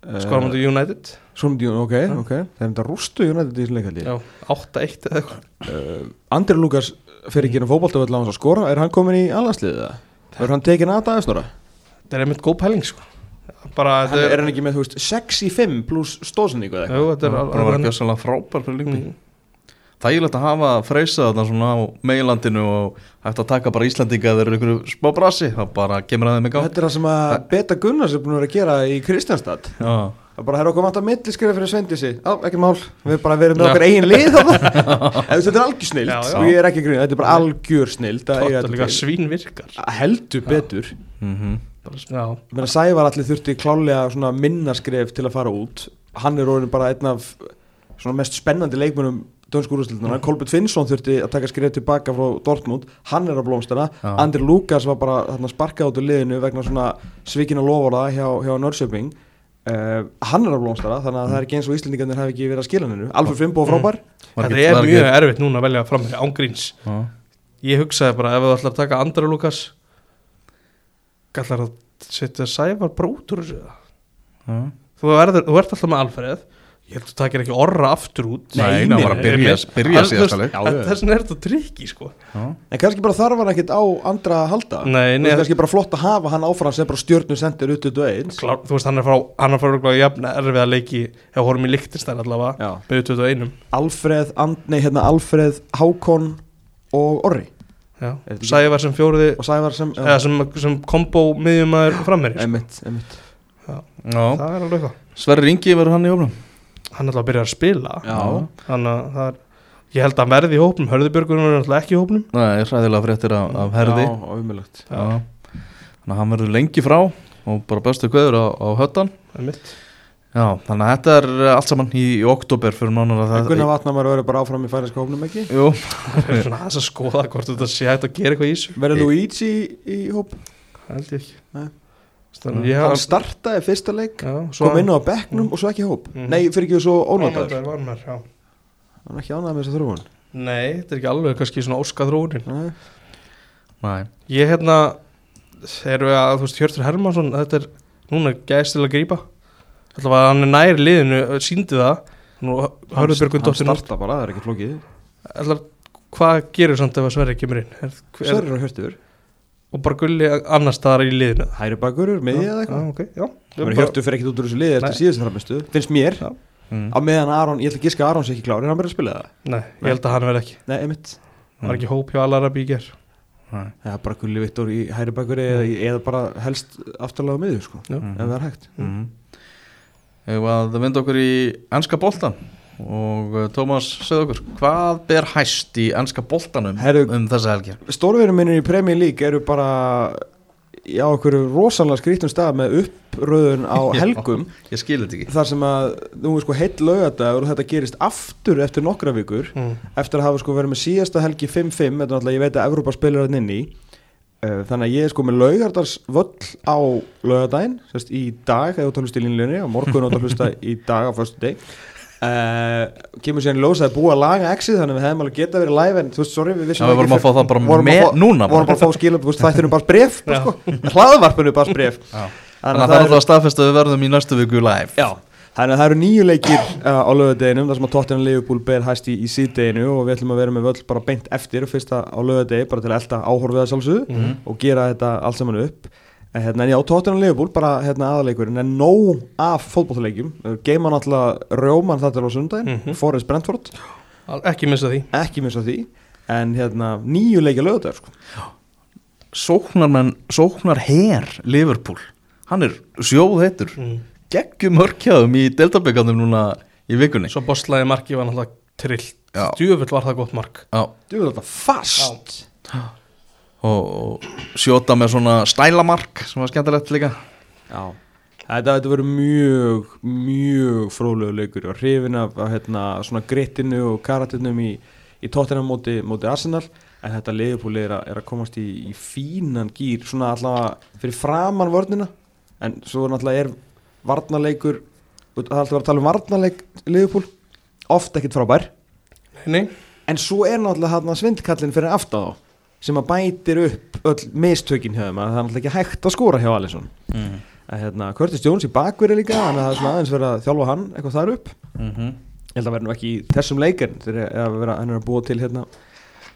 uh,
skora mútið United
Svona, ok,
Já.
ok. Það er þetta rústu United í þessu leikaldi
já, 8-1 eða eitthvað.
Uh, Andri Lukas fer ekki inn á fótboltavöll á hans að skora. Er hann komin í allansliðið það? Er hann tekin að dagasnora?
þetta er einmitt góð pæling sko. Bara
Hann,
þetta
er hann ekki með, þú veist, 6 í 5 pluss stóðsendingu eða
Jú, þetta er
Það var
alveg
ekki svolítið frábær fyrir Lungby
Mm.
Þægilegt að hafa freysa þarna svona á meilandinu og hægt að taka bara Íslandinga eða einhverju smá brasi það bara kemur að þeim í gang.
Þetta er það sem að Beta Gunnars er búin að vera að gera í Kristjánstad
Já,
Það bara, er okkur vant að milliskrifa fyrir Svendísi Já, ekki mál, við erum bara verið með okkar eigin lið (laughs) Þetta er algjör snild
Já, já.
og ég er ekki grunn, þetta er bara algjör snild að eiga
Þetta er líka
til.
svín virkar.
Heldur betur.
Já,
Ég meina, Sævar allir þurfti klálega svona minnaskref til að fara út. Hann er orðin bara einn af svona mest spennandi leikmönum dönsku úrstildina Kolbjörn Finnsson þurfti að taka skref tilbaka frá Dortmund. Hann er að blómstana. Andri Lukas var bara þarna, sparkað út úr liðinu vegna svona svikina lofara hjá, hjá Norrköping. Uh, Hann er að blómstana þannig að það er ekki eins og Íslendingarnir hafi ekki verið að skila hennu Alfred Fimbo frábær.
Þetta er mjög erfitt núna að velja fram með ángríns
Já,
Ég hugsaði bara ef þú ætlar að taka Andra Lukas Gallar að setja Sævar bara út úr þessu? Eða?
já.
Þú, verður, þú ert alltaf með Alfreð Ég held að þú takir ekki orra aftur út.
Nei,
Nei,
það var að byrja, byrja
Al-
síðasta
þú
leik.
Já,
veist,
já.
Þess vegna er þetta trikki sko.
Já.
En kannski bara þarf hann ekkert á andra að halda.
Nei,
Þú
nei,
veist kannski bara flott að hafa hann áfram sem bara stjörnu sendir út út og eins
klár, þú veist hann er frá Hann er frá örugglega jafn erfið að leiki Ef horfum í Lichtenstein allavega
Já.
Með 21
Alfreð, And, nei, hérna Alfreð, Hákon og Orri.
Já. Sævar sem fjóriði
og Sævar sem
Eða sem, sem kombo miðjumæður frammeri sko. Er alveg
Sverri Ingi verður hann í ofnum
Hann er alltaf að byrja að spila.
Já.
Þannig að það er Ég held að hann verði í hópnum. Hörðubjörgur er alltaf ekki í hópnum.
Nei, hræðilega fréttir af, af herði.
Já,
Já. Þannig að hann verður lengi frá og bara bestu kveður á, á höttan. Já, þannig að þetta er allt saman í, í oktober fyrir nánar að það
Gunnar Vatnamar verður bara áfram í færiska hópnum ekki?
Jú,
Það er svona aðeins að skoða hvort þetta sé hægt að gera eitthvað í þessu.
Verður Luigi í, í hóp?
Held ég ekki.
Nei.
Þannig ég
Hann startaði fyrsta leik
Já,
kom inn á bekknum og svo ekki hóp.
Mhm.
Nei, fyrir ekki svo
já
Hann er ekki ánægð með þessa þróun.
Nei, þetta er ekki alveg kannski svona óska þróunin.
Nei.
næ
Ég hérna erum við að, þú veist, Hjörtur Hermansson þetta er núna gæst til að grípa. Þetta var hann er nær liðinu síndi það. Nú hörðu Björgun
Hann
dóttir
starta bara, það er ekki flókið.
Ætlar, Hvað gerir samt ef að Sverri kemur inn? Er, er,
Sverrir og Hjörtur
og bara gulli annars staðar í liðinu.
Hæri bakurur, miðið eða eitthvað?
ok, já.
Það var Hjörtur fyrir ekkit út úr þessu liði eftir
Nei.
síðustu framistu Finnst mér.
Já.
mm.
Á meðan Aron, ég ætla að giska að Aron sé ekki klár En hann verður að spila það?
Nei, ég held að hann verði ekki.
Nei, einmitt.
Það var ekki hóp hjá í ger
Næ.
Já, bara Gulli Vittor í hæri bakuri eða, eða bara helst aftalega á miðju sko. Ef það er hægt.
Mm. Ef að vinda okkur í ennska boltan og uh, Tómas, segð okkur hvað ber hæst í ennska boltanum
Herru-
um þessa helgi?
Stórverðum minnir í Premier League eru bara Já, okkur rosalega skrítum stað með uppröðun á (laughs)
Já.
helgum
Ég skil þetta ekki
þar sem að nú er sko heill laugadagur og þetta gerist aftur eftir nokkra vikur
mm.
eftir að hafa sko verið með síðasta helgi 5-5 þetta er náttúrulega, ég veit að Evrópa spilar hann inn í uh, þannig að ég er sko með laugardars völl á laugadaginn sérst, í dag, eða þú talast í línlunni og morgun áttu að hlusta í (laughs) dag á förstu deg kemur síðan í ljós að það búið að laga exið þannig að við hefum alveg geta verið live en þú veist, sorry, við vissum
Já, við
ekki
vorum að fá það bara með núna
vorum bara að fá skilum, þú veist, þættinum bara bref sko. hlaðvarpinu bara bref þannig að
að það er alltaf að staðfesta að við verðum í næstu viku live.
Já, þannig að það eru nýju leikir uh, á lögadeginum þar sem að Tottenham Liverpool ber hæst í, í síðdeginu og við ætlum að vera með völl bara beint eftir fyrsta á lögadegi bara til að elda áhorfið að sjálfsögðu
Mhm.
og gera þetta allt saman upp en, hérna, en já, Tottenham Liverpool bara hérna, aðaleikurinn en nóg af fótbollaleikjum geima náttúrulega rjóman þetta á sundaginn
Mhm.
Forrest Brentford,
Ekki missa því.
Ekki missa því. En hérna, nýju leikja lögadegur sko.
Sóknarmenn, sóknar her Liverpool. Hann er sjóð heitur
mm.
geggjum hörkjaðum í deltabekandum núna í vikunni.
Svo bostlaði marki var náttúrulega trillt.
Já.
Djöfull var það gott mark.
Já,
er þetta fast.
Og, og sjóta með svona stælamark sem var skemmtilegt líka.
Já. Þetta, þetta verður mjög, mjög fróðlegu leikur. Og hrifin af, af hérna, svona grittinu og karatinu í, í tóttina móti, móti Arsenal. En þetta leiðupúli er, að- er að komast í, í fínan gýr svona allavega fyrir framann vörnina. En svo náttúrulega er varnarleikur það er alltaf að tala um varnarleik leiðupúl oft ekkit frábær.
Nei,
en svo er náttúrulega svindkallin fyrir aftan þá sem að bætir upp öll mistökin hjá þeim að það er náttúrulega ekki hægt að skora hjá Alisson.
Mm.
að hérna, Curtis Jones í bakveri líka þannig að það er svona aðeins verið að þjálfa hann eitthvað þar upp.
Mm -hmm.
ég held að vera nú ekki í þessum leikar þegar hann er að búa til hérna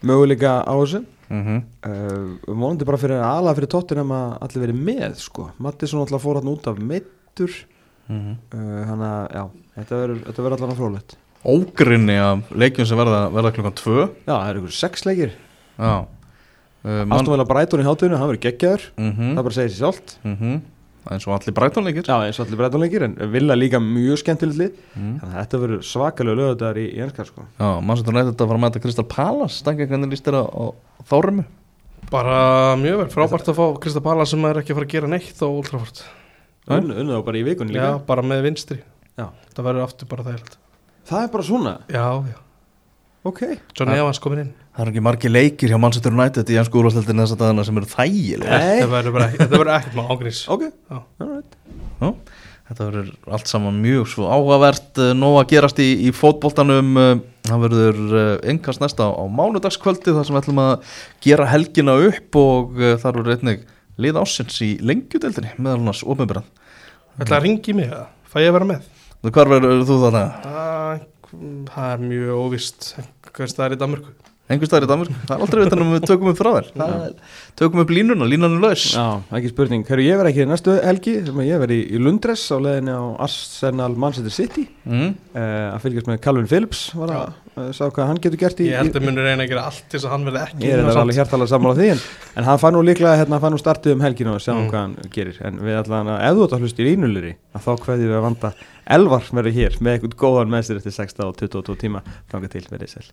möguleika á þessu.
Mm -hmm.
uh, vonandi bara fyrir aðalega fyrir tóttunum að allir verið með sko. Mattisson alltaf fór hann út af meittur
Mhm.
uh, hann að já, þetta verður þetta verður allan að frólætt
Ógrinni af leikjum sem verða, verða klukkan tvö.
Já, það eru ykkur sex leikir.
Já
Aston Villa Brighton í hátunum, hann verður geggjaður.
Mm
það bara segir sér sjálft.
-hmm. eins og allir brætonleikir
já, eins og allir Brighton leikir en Villa líka mjög skemmtilegt
mm.
þannig að þetta verður svakalega lögðar í, í ennskar sko.
Já, mann sem þú nætti þetta að fara að mæta Kristal Palace. Stanga, hvernig líst þér á, þórumi?
bara mjög vel. Frábært að fá Krista Pala sem er ekki að fara að gera neitt á Ultrafort
unnu þá bara í vikunni líka.
Já, bara með vinstri.
Já.
Það verður aftur bara það
það er bara svona,
Já, já
ok
Johnny
Ja.
Evans komin inn
Það eru ekki margir leikir hjá Manchester United í ennsku úrvarsleildinni þess að dagana sem eru þægilega. (laughs)
Þetta verður ekkert með ágrís
ok,
Já.
alright
Þetta verður allt saman mjög svo áhugavert uh, nóg að gerast í, í fótboltanum uh, það verður engast næsta á, mánudagskvöldi þar sem við ætlum að gera helgina upp og þar verður einnig lið ásins í lengjudeldinni meðal annars ofinbjörn
Ætla að ringi mig eða? Fæ ég að vera með?
Hvar verður þú þannig?
Það, það er mjög óvist Hvað það er í Danmörku?
Einhver staðar í Danmörk? Það er aldrei veitan um við tökum upp frá þér Það er- Tökum upp línuna, línan er laus
Já, ekki spurning. Herru, ég verð ekki í næstu helgi, ég verð í, Lundres á leiðinni á Arsenal Manchester City
mm.
uh, að fylgjast með Calvin Phillips var að uh, sá hvað hann getur gert í
Ég held að munur reyna að gera allt til þess að hann verði ekki
Ég er
á samt.
alveg hjartalega sammála því en, en hann fann nú líklega, hérna, hann fann nú startið um helginu og sjáum
Mm.
hvað hann gerir en við ætlaðum að, ef þú ætla að hlusta í línuliri að þá hverði við að vanda Elvar verður hér með eitthvað góðan með sér eftir 16 og 22 tíma ganga til verið sæl